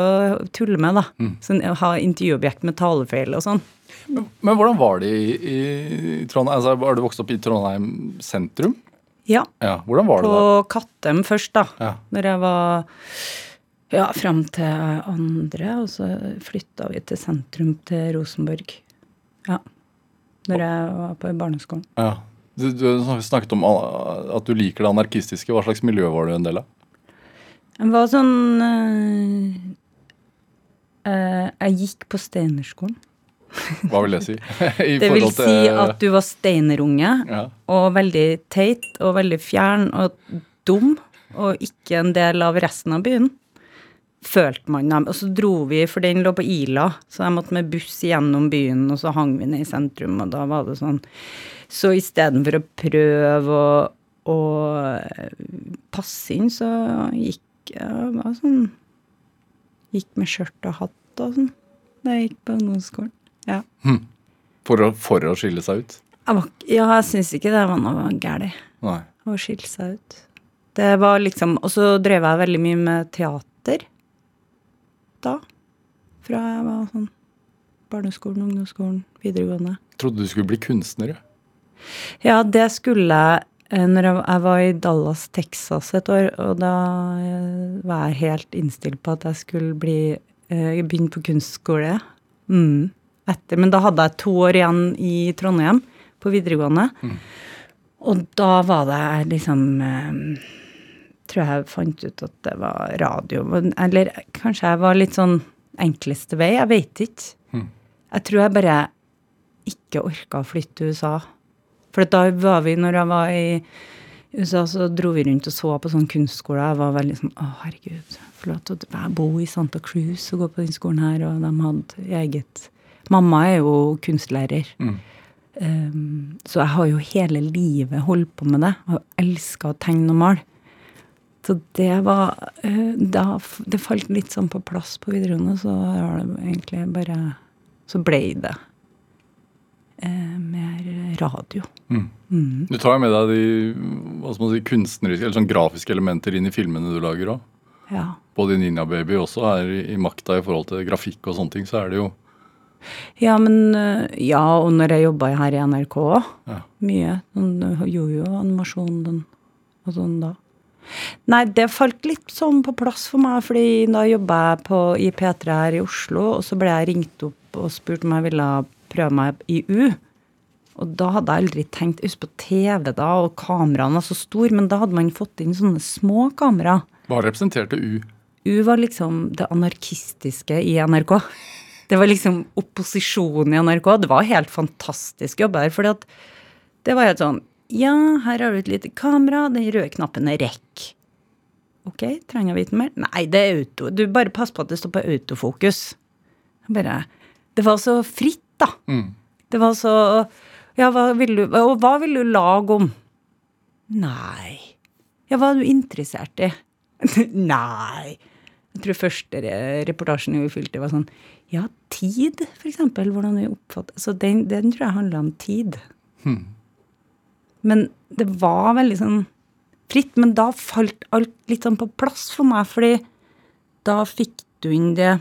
tulle med, da. Sånn, ha intervjuobjekt med talefeil og sånn. Men, men hvordan var det i, i Trondheim? Altså, har du vokst opp i Trondheim sentrum? Ja. Ja, Hvordan var det På? Kattem først, da. Ja. Når jeg var ja, fram til andre, og så flytta vi til sentrum til Rosenborg. Ja. Når jeg var på barneskolen. Ja. Du, du snakket om at du liker det anarkistiske. Hva slags miljø var du en del av? Jeg var sånn eh, Jeg gikk på Steinerskolen. Hva vil det si? Det vil til- si at du var steinerunge, ja. og veldig teit og veldig fjern og dum, og ikke en del av resten av byen. Følte man dem. Og så dro vi, for den lå på Ila, så jeg måtte med buss gjennom byen, og så hang vi ned i sentrum, og da var det sånn Så istedenfor å prøve å, å passe inn, så gikk jeg var sånn Gikk med skjørt og hatt og sånn da jeg gikk på ungdomsskolen. Ja. For, å, for å skille seg ut? Jeg var, ja, jeg syns ikke det var noe galt å skille seg ut. Det var liksom Og så drev jeg veldig mye med teater da. Fra jeg var sånn barneskolen, ungdomsskolen, videregående. Trodde du skulle bli kunstner? ja. Ja, det skulle jeg eh, når jeg, jeg var i Dallas, Texas et år, og da eh, var jeg helt innstilt på at jeg skulle bli eh, begynne på kunstskole. Mm, etter, men da hadde jeg to år igjen i Trondheim på videregående. Og da var det liksom eh, Tror jeg fant ut at det var radio. Eller kanskje jeg var litt sånn enkleste vei. Jeg vet ikke. Jeg tror jeg bare ikke orka å flytte til USA. For da var vi, når jeg var i USA, så dro vi rundt og så på sånn kunstskole. Jeg var veldig sånn Å, herregud, til å bo i Santa Cruz og gå på den skolen her, og de hadde eget Mamma er jo kunstlærer. Um, så jeg har jo hele livet holdt på med det, og elska å tegne og male. Så det var eh, da, Det falt litt sånn på plass på videregående, så har det egentlig bare Så ble det mer radio. Du tar jo med deg de hva skal man si, kunstneriske eller sånn grafiske elementer inn i filmene du lager òg. Ja. Både Ninja Baby også er i, makta i forhold til grafikk og sånne ting, så er det jo Ja, men øh, Ja, og når jeg jobba her i NRK òg. Ja. Mye. Sånn, øh, gjorde jo animasjon den, og sånn da. Nei, det falt litt sånn på plass for meg, fordi da jobba jeg på, i P3 her i Oslo, og så ble jeg ringt opp og spurt om jeg ville prøve meg i U. Og da hadde jeg aldri tenkt Husk på TV, da, og kameraene var så store, men da hadde man fått inn sånne små kamera. Hva representerte U? U var liksom det anarkistiske i NRK. Det var liksom opposisjonen i NRK. Det var helt fantastisk jobb her. fordi at det var helt sånn Ja, her har du et lite kamera. Den røde knappen er rekk. Ok, trenger jeg vite mer? Nei, det er auto. Du bare pass på at det står på autofokus. Bare Det var så fritt, da. Det var så Ja, hva vil du Og hva vil du lage om? Nei. Ja, hva er du interessert i? Nei. Jeg tror første reportasjen vi fylte, var sånn Ja, tid, for eksempel. Hvordan vi oppfatter Så den, den tror jeg handla om tid. Men det var veldig sånn fritt. Men da falt alt litt sånn på plass for meg, fordi da fikk du inn det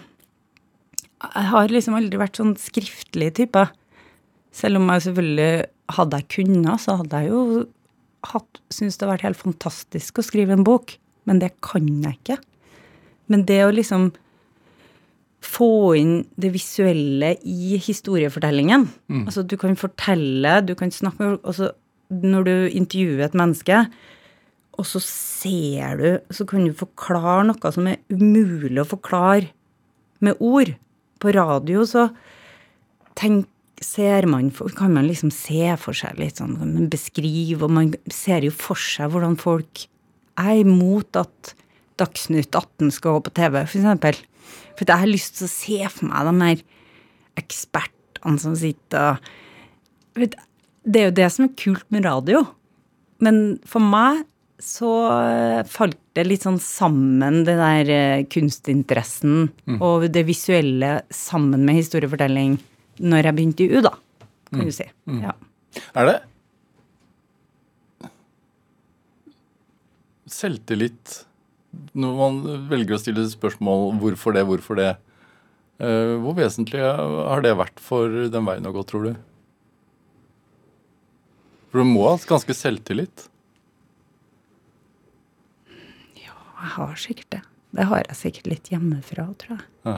Jeg har liksom aldri vært sånn skriftlig type. Selv om jeg selvfølgelig Hadde jeg kunnet, så hadde jeg jo hatt Syntes det har vært helt fantastisk å skrive en bok. Men det kan jeg ikke. Men det å liksom få inn det visuelle i historiefortellingen. Altså du kan fortelle, du kan snakke med folk. Når du intervjuer et menneske, og så ser du Så kan du forklare noe som er umulig å forklare med ord. På radio så tenk, ser man, kan man liksom se for seg litt sånn, man og man ser jo for seg hvordan folk er imot at Dagsnytt 18 skal gå på TV, eksempel. For jeg har lyst til å se for meg de her ekspertene som sitter og Det er jo det som er kult med radio. Men for meg så eh, falt det litt sånn sammen, det der kunstinteressen kunstinteressen og det visuelle sammen med historiefortelling, når jeg begynte i U, da, kan du si. Ja. Er det selvtillit når man velger å stille spørsmål hvorfor det, hvorfor det? eh, Hvor vesentlig har det vært for den veien å gå, tror du? For du må ha ganske selvtillit. Jeg har sikkert det. Det har jeg sikkert litt hjemmefra, tror jeg. Ja.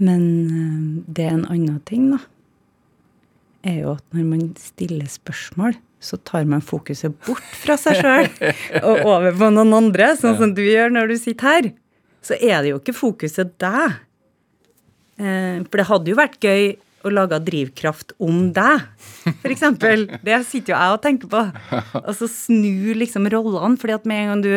Men øh, det er en annen ting, da. Er jo at når man stiller spørsmål, så tar man fokuset bort fra seg sjøl og over på noen andre, sånn som du gjør når du sitter her. Så er det jo ikke fokuset deg. Eh, For det hadde jo vært gøy å lage drivkraft om deg, eksempel. Det sitter jo jeg og tenker på. Og så snu liksom rollene, fordi at med en gang du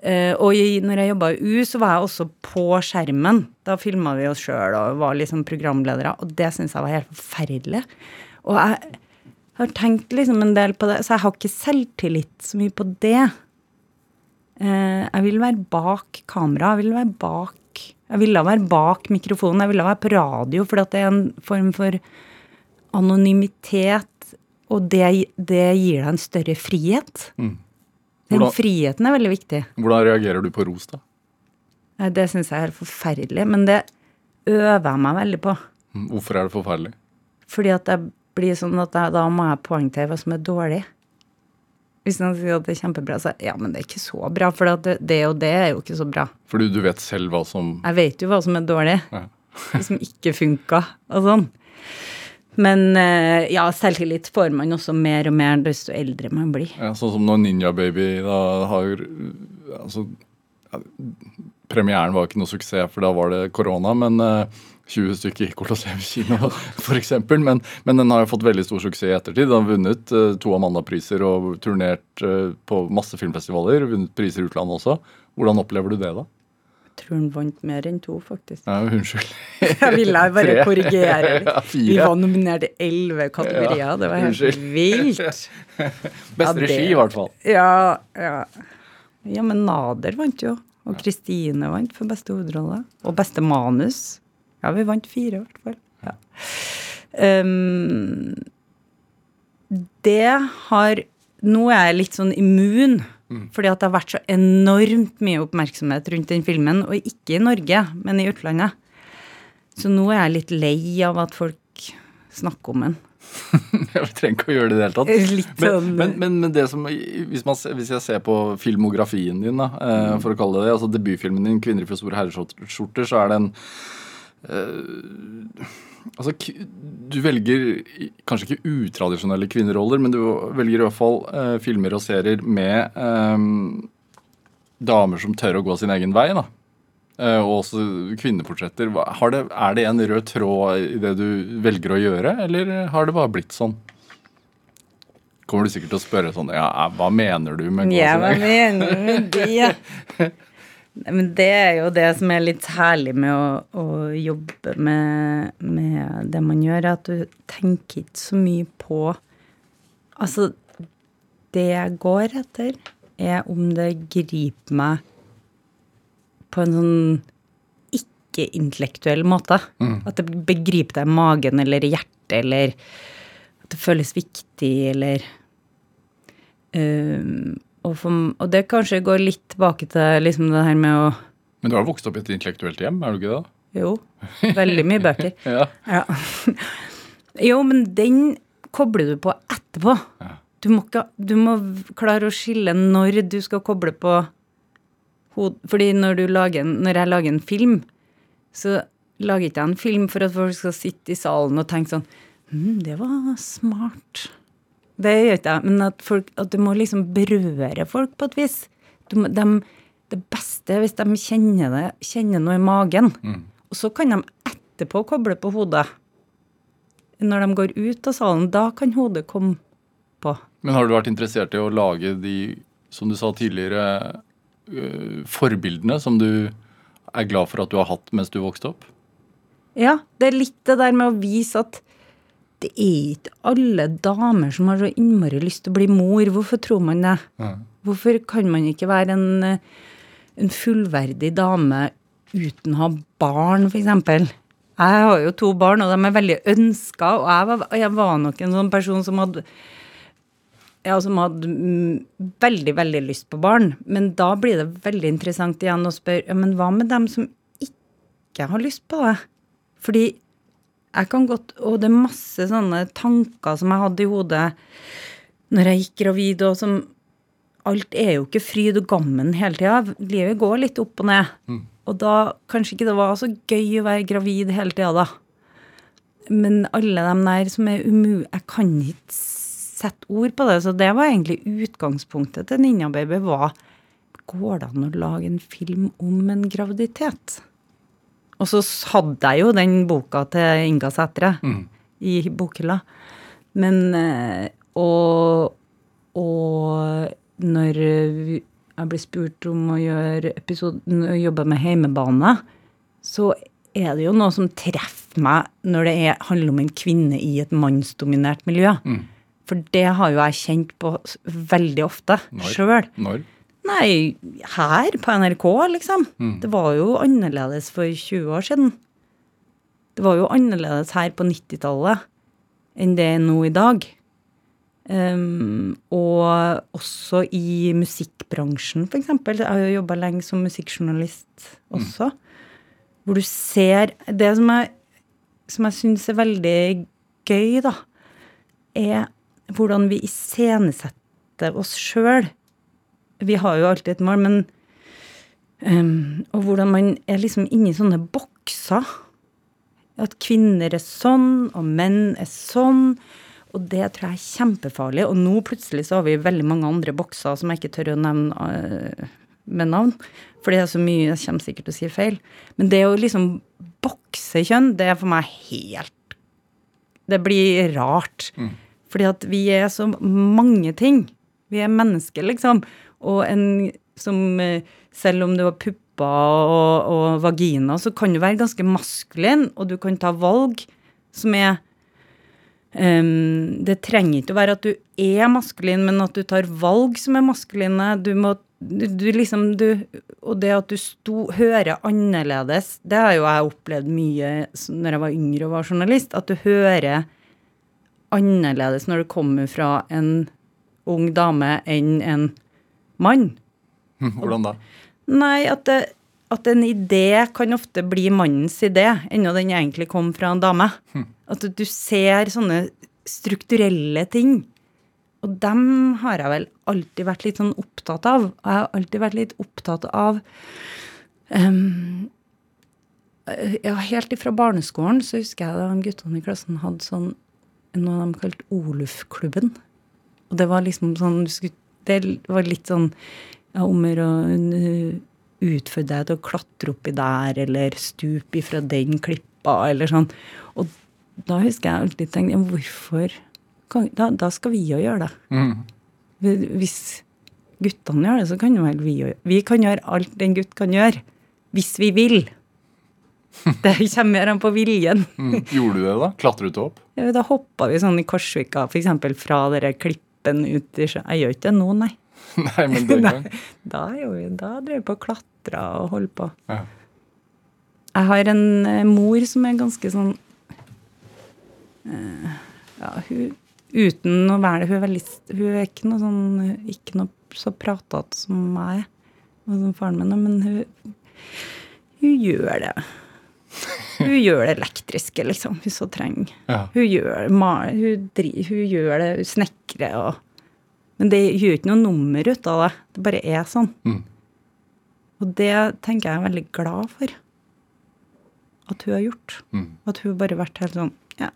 Eh, og jeg, når jeg jobba i U, så var jeg også på skjermen. Da filma vi oss sjøl og var liksom programledere, og det syns jeg var helt forferdelig. Og jeg har tenkt liksom en del på det, så jeg har ikke selvtillit så mye på det. Uh, jeg vil være bak kamera, jeg vil være bak være bak mikrofonen, jeg ville være på radio, for det er en form for anonymitet, og det, det gir deg en større frihet. Den Hvordan- friheten er veldig viktig. Hvordan reagerer du på ros, da? Det syns jeg er helt forferdelig, men det øver jeg meg veldig på. Hvorfor er det forferdelig? Fordi at jeg blir sånn at jeg, da må jeg poengtere hva som er dårlig. Hvis noen sier at det er kjempebra, så ja, men det er ikke så bra, for det, det og det er jo ikke så bra. Fordi du vet selv hva som Jeg vet jo hva som er dårlig, Ja. hva som ikke funka, og sånn. Men eh, ja, selvtillit får man også mer og mer desto eldre man blir. Ja, sånn som når Ninja Baby da har altså, Premieren var ikke noe suksess, for da var det korona, men eh, 20 stykker gikk Colosseum kino, f.eks. Men, men den har jo fått veldig stor suksess i ettertid. Den har vunnet uh, to Amanda-priser og turnert uh, på masse filmfestivaler. Vunnet priser i utlandet også. Hvordan opplever du det, da? Tror han vant mer enn to, faktisk. Ja, unnskyld. Jeg ville bare Tre. korrigere. Ja. Vi var nominert i elleve kategorier. Det var helt Unnskyld. vilt. Beste Ja, regi, i hvert fall. Ja, ja. ja, men Nader vant jo. Og Kristine vant for beste hovedrolle. Og beste manus. Ja, vi vant fire, i hvert fall. Ja. Um, det har Nå er jeg litt sånn immun, fordi at det har vært så enormt mye oppmerksomhet rundt den filmen. Og ikke i Norge, men i utlandet. Så nå er jeg litt lei av at folk snakker om den. Jeg trenger ikke å gjøre det i det hele tatt. Litt Men, sånn men, men, men det som, hvis, man, hvis jeg ser på filmografien din, da, eh, for å kalle det det, altså debutfilmen din 'Kvinner i for store herreskjorter', så er det en eh, Altså, du velger kanskje ikke utradisjonelle kvinneroller, men du velger i hvert fall eh, filmer og serier med eh, damer som tør å gå sin egen vei, da. Eh, og også kvinneportretter. Har det, er det en rød tråd i det du velger å gjøre, eller har det bare blitt sånn? Kommer du sikkert til å spørre sånn Ja, hva mener du med gå Ja, sin hva mener du med det? Men det er jo det som er litt herlig med å, å jobbe med, med det man gjør, at du tenker ikke så mye på Altså, det jeg går etter, er om det griper meg på en sånn ikke-intellektuell måte. At det begriper deg i magen eller i hjertet, eller at det føles viktig, eller Um, og, for, og det kanskje går litt tilbake til liksom det her med å Men du har vokst opp i et intellektuelt hjem, er du ikke det? Jo, veldig mye bøker. Ja. Ja. Jo, men den kobler du på etterpå. Ja. Du, må du må klare å skille når du skal koble på hod... Fordi når, du lager når jeg lager en film, så lager ikke jeg en film for at folk skal sitte i salen og tenke sånn Hm, det var smart. Det gjør ikke jeg. Men at, folk, at du må liksom berøre folk på et vis. Du dem- det beste er hvis de kjenner, det, kjenner noe i magen. Og så kan de etterpå koble på hodet. Når de går ut av salen, da kan hodet komme på. Men har du vært interessert i å lage de, som du sa tidligere, forbildene som du er glad for at du har hatt mens du vokste opp? Ja, det er litt det der med å vise at det er ikke alle damer som har så innmari lyst til å bli mor. Hvorfor tror man det? Hvorfor kan man ikke være en, en fullverdig dame uten å ha barn, f.eks.? Jeg har jo to barn, og de er veldig ønska, og jeg var, jeg var nok en sånn person som hadde ja, som hadde veldig, veldig lyst på barn. Men da blir det veldig interessant igjen å spørre ja, men hva med dem som ikke har lyst på det? Fordi jeg kan godt Og det er masse sånne tanker som jeg hadde i hodet når jeg gikk gravid, og som Alt er jo ikke fryd og gammen hele tida. Livet går litt opp og ned. Og da kanskje ikke det var så gøy å være gravid hele tida, da. Men alle dem der som er umu... Jeg kan ikke sette ord på det. Så det var egentlig utgangspunktet til Ninja Baby. var Går det an å lage en film om en graviditet? Og så hadde jeg jo den boka til Inga Sætre i bokhylla. Men eh, og, og når jeg ble spurt om å gjøre episoden, å jobbe med heimebane, så er det jo noe som treffer meg når det er, handler om en kvinne i et mannsdominert miljø. For det har jo jeg kjent på veldig ofte sjøl. Når? Nei, her på NRK, liksom. Det var jo annerledes for 20 år siden. Det var jo annerledes her på 90-tallet enn det er nå i dag. Um, og også i musikkbransjen, f.eks. Jeg har jo jobba lenge som musikkjournalist også. Hvor du ser Det som jeg, som jeg syns er veldig gøy, da, er hvordan vi iscenesetter oss sjøl. Vi har jo alltid et mål, men um, Og hvordan man er liksom inni sånne bokser. At kvinner er sånn, og menn er sånn. Og det tror jeg er kjempefarlig. Og nå plutselig så har vi veldig mange andre bokser som jeg ikke tør å nevne øh, med navn. For det er så mye, jeg kommer sikkert til å si feil. Men det å liksom bokse kjønn, det er for meg helt Det blir rart. Fordi at vi er så mange ting. Vi er mennesker, liksom. Og en som eh, Selv om du har pupper og, og vagina, så kan du være ganske maskulin, og du kan ta valg som er um, det trenger ikke å være at du er maskulin, men at du tar valg som er maskuline. Du må du, du liksom du, Og det at du sto, hører annerledes, det har jo jeg opplevd mye når jeg var yngre og var journalist, at du hører annerledes når du kommer fra en ung dame enn en mann. Hvordan da? Nei, at, det, at en idé kan ofte bli mannens idé, ennå den egentlig kom fra en dame. At du ser sånne strukturelle ting. Og dem har jeg vel alltid vært litt sånn opptatt av. Og jeg har alltid vært litt opptatt av um, Ja, helt ifra barneskolen så husker jeg da guttene i klassen hadde sånn noe de kalte Oluf-klubben. Og det var liksom sånn du skulle, Det var litt sånn ja, Ommer uh, utfordre deg til å klatre oppi der, eller stupe ifra den klippa, eller sånn. Og da husker jeg alltid tenkt ja, hvorfor da, da skal vi jo gjøre det. Mm. Hvis guttene gjør det, så kan jo vel vi gjøre Vi kan gjøre alt en gutt kan gjøre. Hvis vi vil. Det kommer mer an på viljen. Mm. Gjorde du det, da? Klatret du opp? Ja, Da hoppa vi sånn i Korsvika, f.eks. fra dere klippen ut i sjøen. Jeg gjør ikke det nå, nei. Nei, men den gang. Da, vi- da drev vi på og klatra og holdt på. Ja. Jeg har en eh, mor som er ganske sånn eh, Ja, hun Uten å være det Hun er, veldig, hun er ikke noe sånn Ikke noe så pratete som meg og som faren min, men hun, hun gjør det. Hun gjør det elektriske, liksom, hun trenger. Ja. Hun gjør, ma- hun, dri, hun gjør det, hun snekrer og Men det gjør ikke noe nummer ut av det. Det bare er sånn. Mm. Og det tenker jeg er veldig glad for. At hun har gjort. Mm. At hun bare har vært helt sånn Ja,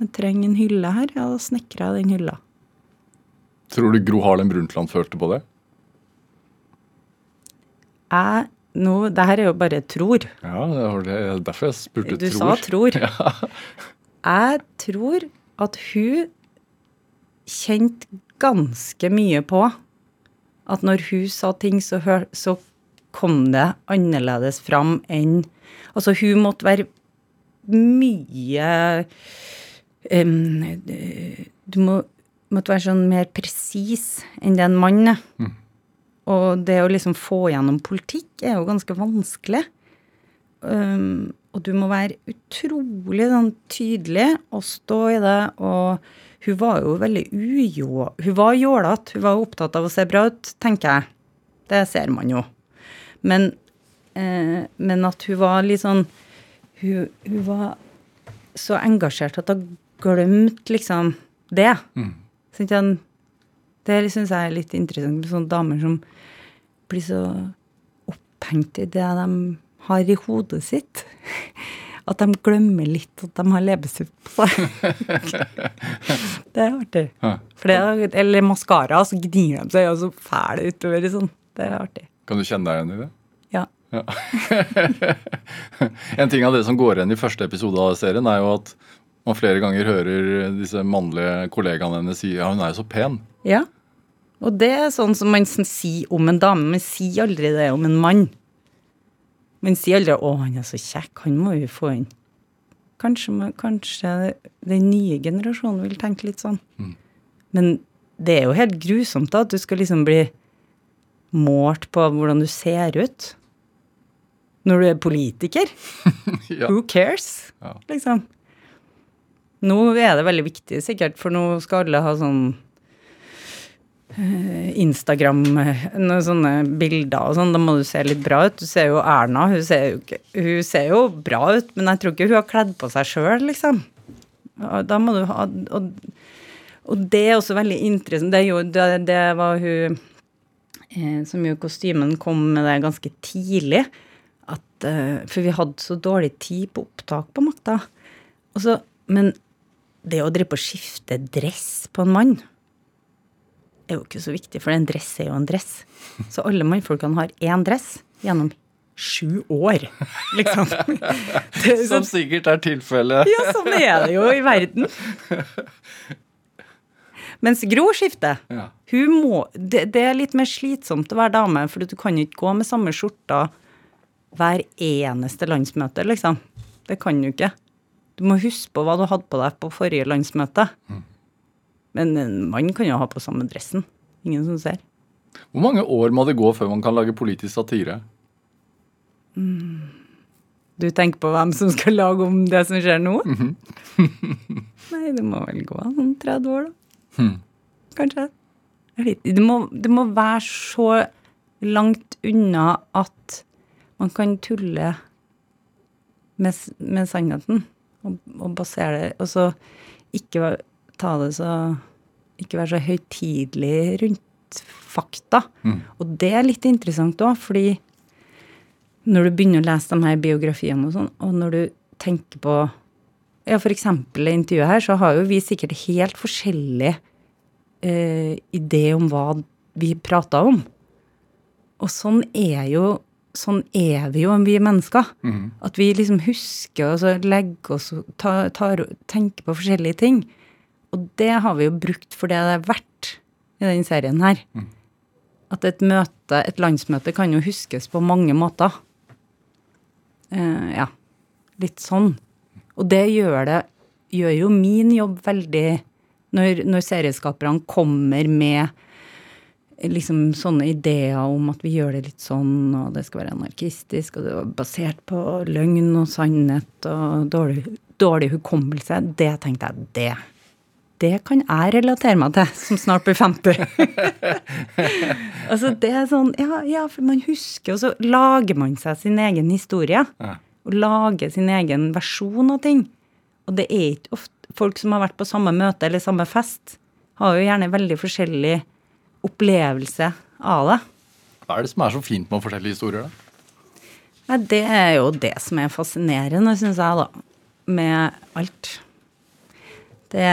jeg trenger en hylle her. Ja, da snekrer jeg den hylla. Tror du Gro Harlem Brundtland følte på det? Jeg nå, Det her er jo bare tror. Ja, det det, derfor jeg spurte Du tror. sa tror. Ja. Jeg tror at hun kjente ganske mye på At når hun sa ting, så, hør, så kom det annerledes fram enn Altså, hun måtte være mye um, Du må, måtte være sånn mer presis enn det en mann er. Og det å liksom få gjennom politikk er jo ganske vanskelig. Um, og du må være utrolig sånn tydelig og stå i det. Og hun var jo veldig ujå... Hun var jålete. Hun var opptatt av å se bra ut, tenker jeg. Det ser man jo. Men, eh, men at hun var litt sånn hun, hun var så engasjert at hun glemte liksom det. Sånn at han- det syns jeg er litt interessant med sånne damer som blir så opphengt i det de har i hodet sitt. At de glemmer litt at de har leppestift på seg. det er artig. For det er, eller maskara, så gnir de seg og så fæle utover. Sånn. Det er artig. Kan du kjenne deg igjen i det? Ja. En ting av det som går igjen i første episode av serien, er jo at man flere ganger hører disse mannlige kollegaene hennes si ja, hun er jo så pen. ja. Og det er sånn som man sier om en dame, men sier aldri det om en mann. Man sier aldri 'Å, han er så kjekk, han må vi få inn'. Kanskje, kanskje den nye generasjonen vil tenke litt sånn. Men det er jo helt grusomt da, at du skal liksom bli målt på hvordan du ser ut. Når du er politiker. Ja. Who cares? Ja. Liksom. Nå er det veldig viktig, sikkert, for nå skal alle ha sånn Instagram, eh, noen sånne bilder og sånn. Da må du se litt bra ut. Du ser jo Erna, hun ser jo, hun ser jo bra ut, men jeg tror ikke hun har kledd på seg sjøl, liksom. Og Da må du ha og, og det er også veldig interessant. Det, jo, det, det var hun eh, som gjorde kostymen, kom med det ganske tidlig. At, eh, for vi hadde så dårlig tid på opptak på makta. Men det å drive på å skifte dress på en mann er jo ikke så viktig, for en dress er jo en dress. Så alle mannfolkene har én dress gjennom sju år, liksom. Det Som sånn, sikkert er tilfellet. ja, sånn er det jo i verden. Mens Gro skifter. Ja. Hun må, det, det er litt mer slitsomt å være dame, for du kan jo ikke gå med samme skjorta hver eneste landsmøte, liksom. Det kan du ikke. Du må huske på hva du hadde på deg på forrige landsmøte. Men en mann kan jo ha på samme dressen. Ingen som ser. Hvor mange år må det gå før man kan lage politisk satire? Du tenker på hvem som skal lage om det som skjer nå? Nei, det må vel gå sånn 30 år, da. Kanskje. Jeg vet ikke. Det må, det må være så langt unna at man kan tulle med, med sannheten og, og basere det Og så ikke væ- ta det så Ikke være så høytidelig rundt fakta. Og det er litt interessant òg, fordi når du begynner å lese de her biografiene og sånn, og når du tenker på Ja, eksempel i intervjuet her, så har jo vi sikkert helt forskjellig eh, idé om hva vi prater om. Og sånn er jo Sånn er vi jo, vi mennesker. At vi liksom husker og så legger oss og tar, tar, tenker på forskjellige ting. Og det har vi jo brukt for det det er verdt i den serien her. At et møte, et landsmøte kan jo huskes på mange måter. Eh, ja. Litt sånn. Og det gjør det gjør jo min jobb veldig Når, når serieskaperne kommer med liksom sånne ideer om at vi gjør det litt sånn, og det skal være anarkistisk, og det er basert på løgn og sannhet og dårlig, dårlig hukommelse, det tenkte jeg, det. Det kan jeg relatere meg til, som snart blir 50. altså, det er sånn, ja, ja, for man husker, og så lager man seg sin egen historie. Ja. Og lager sin egen versjon av ting. Og det er ikke ofte Folk som har vært på samme møte eller samme fest, har jo gjerne veldig forskjellig opplevelse av det. Hva er det som er så fint med forskjellige historier, da? Nei, det er jo det som er fascinerende, syns jeg, da. Med alt. Det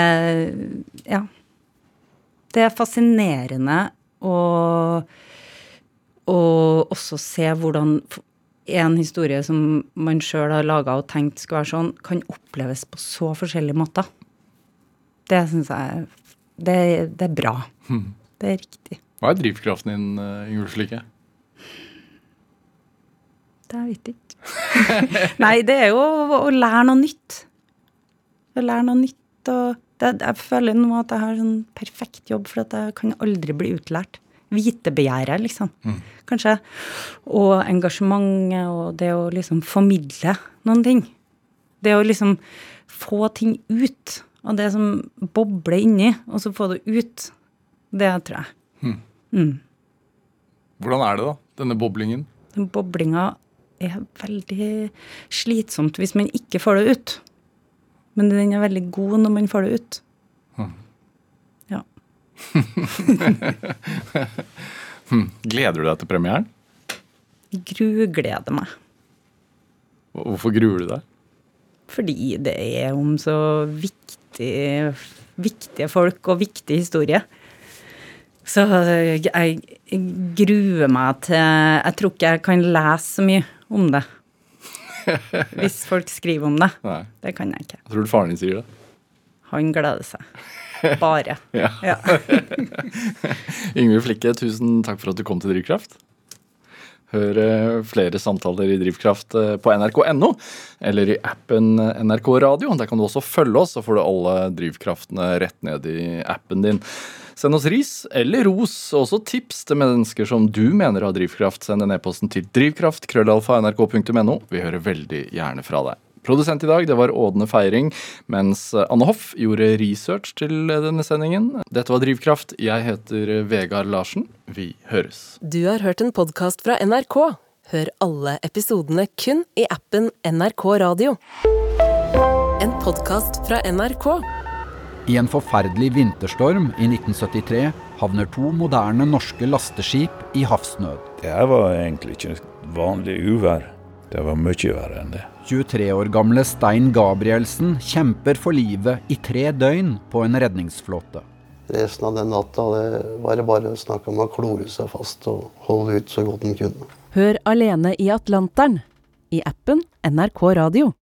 Ja. Det er fascinerende å, og også se hvordan en historie som man sjøl har laga og tenkt skal være sånn, kan oppleves på så forskjellige måter. Det syns jeg det, det er bra. Det er riktig. Hva er drivkraften din, uh, Yngve Flikke? Det vet jeg ikke. Nei, det er jo å lære noe nytt. Å lære noe nytt. Og det, jeg føler nå at jeg har sånn perfekt jobb, for at jeg kan aldri bli utlært. Vitebegjæret, liksom. Mm. Kanskje. Og engasjementet og det å liksom formidle noen ting. Det å liksom få ting ut av det som bobler inni, og så få det ut. Det tror jeg. Mm. Mm. Hvordan er det, da? Denne boblingen? Den boblinga er veldig slitsomt hvis man ikke får det ut. Men den er veldig god når man får det ut. Mm. Ja. Gleder du deg til premieren? Grugleder meg. Hvorfor gruer du deg? Fordi det er om så viktig, viktige folk og viktig historie. Så jeg, jeg gruer meg til Jeg tror ikke jeg kan lese så mye om det. Hvis folk skriver om det. Nei. Det kan jeg ikke. Jeg tror du faren din sier det? Han gleder seg. Bare. ja. ja. Yngve Flikke, tusen takk for at du kom til Drivkraft. Hør eh, flere samtaler i Drivkraft eh, på nrk.no eller i appen NRK Radio. Der kan du også følge oss, så får du alle drivkraftene rett ned i appen din. Send oss ris eller ros, og også tips til mennesker som du mener har drivkraft. Send en e-posten til drivkraft, krøllalfa, nrk.no. Vi hører veldig gjerne fra deg. Produsent i dag det var Ådne Feiring, mens Anne Hoff gjorde research til denne sendingen. Dette var Drivkraft. Jeg heter Vegard Larsen. Vi høres. Du har hørt en podkast fra NRK. Hør alle episodene kun i appen NRK Radio. En podkast fra NRK. I en forferdelig vinterstorm i 1973 havner to moderne norske lasteskip i havsnød. Det var egentlig ikke vanlig uvær. Det var mye verre enn det. 23 år gamle Stein Gabrielsen kjemper for livet i tre døgn på en redningsflåte. Resten av den natta det var det bare snakk om å klore seg fast og holde ut så godt en kunne. Hør alene i Atlanteren i appen NRK Radio.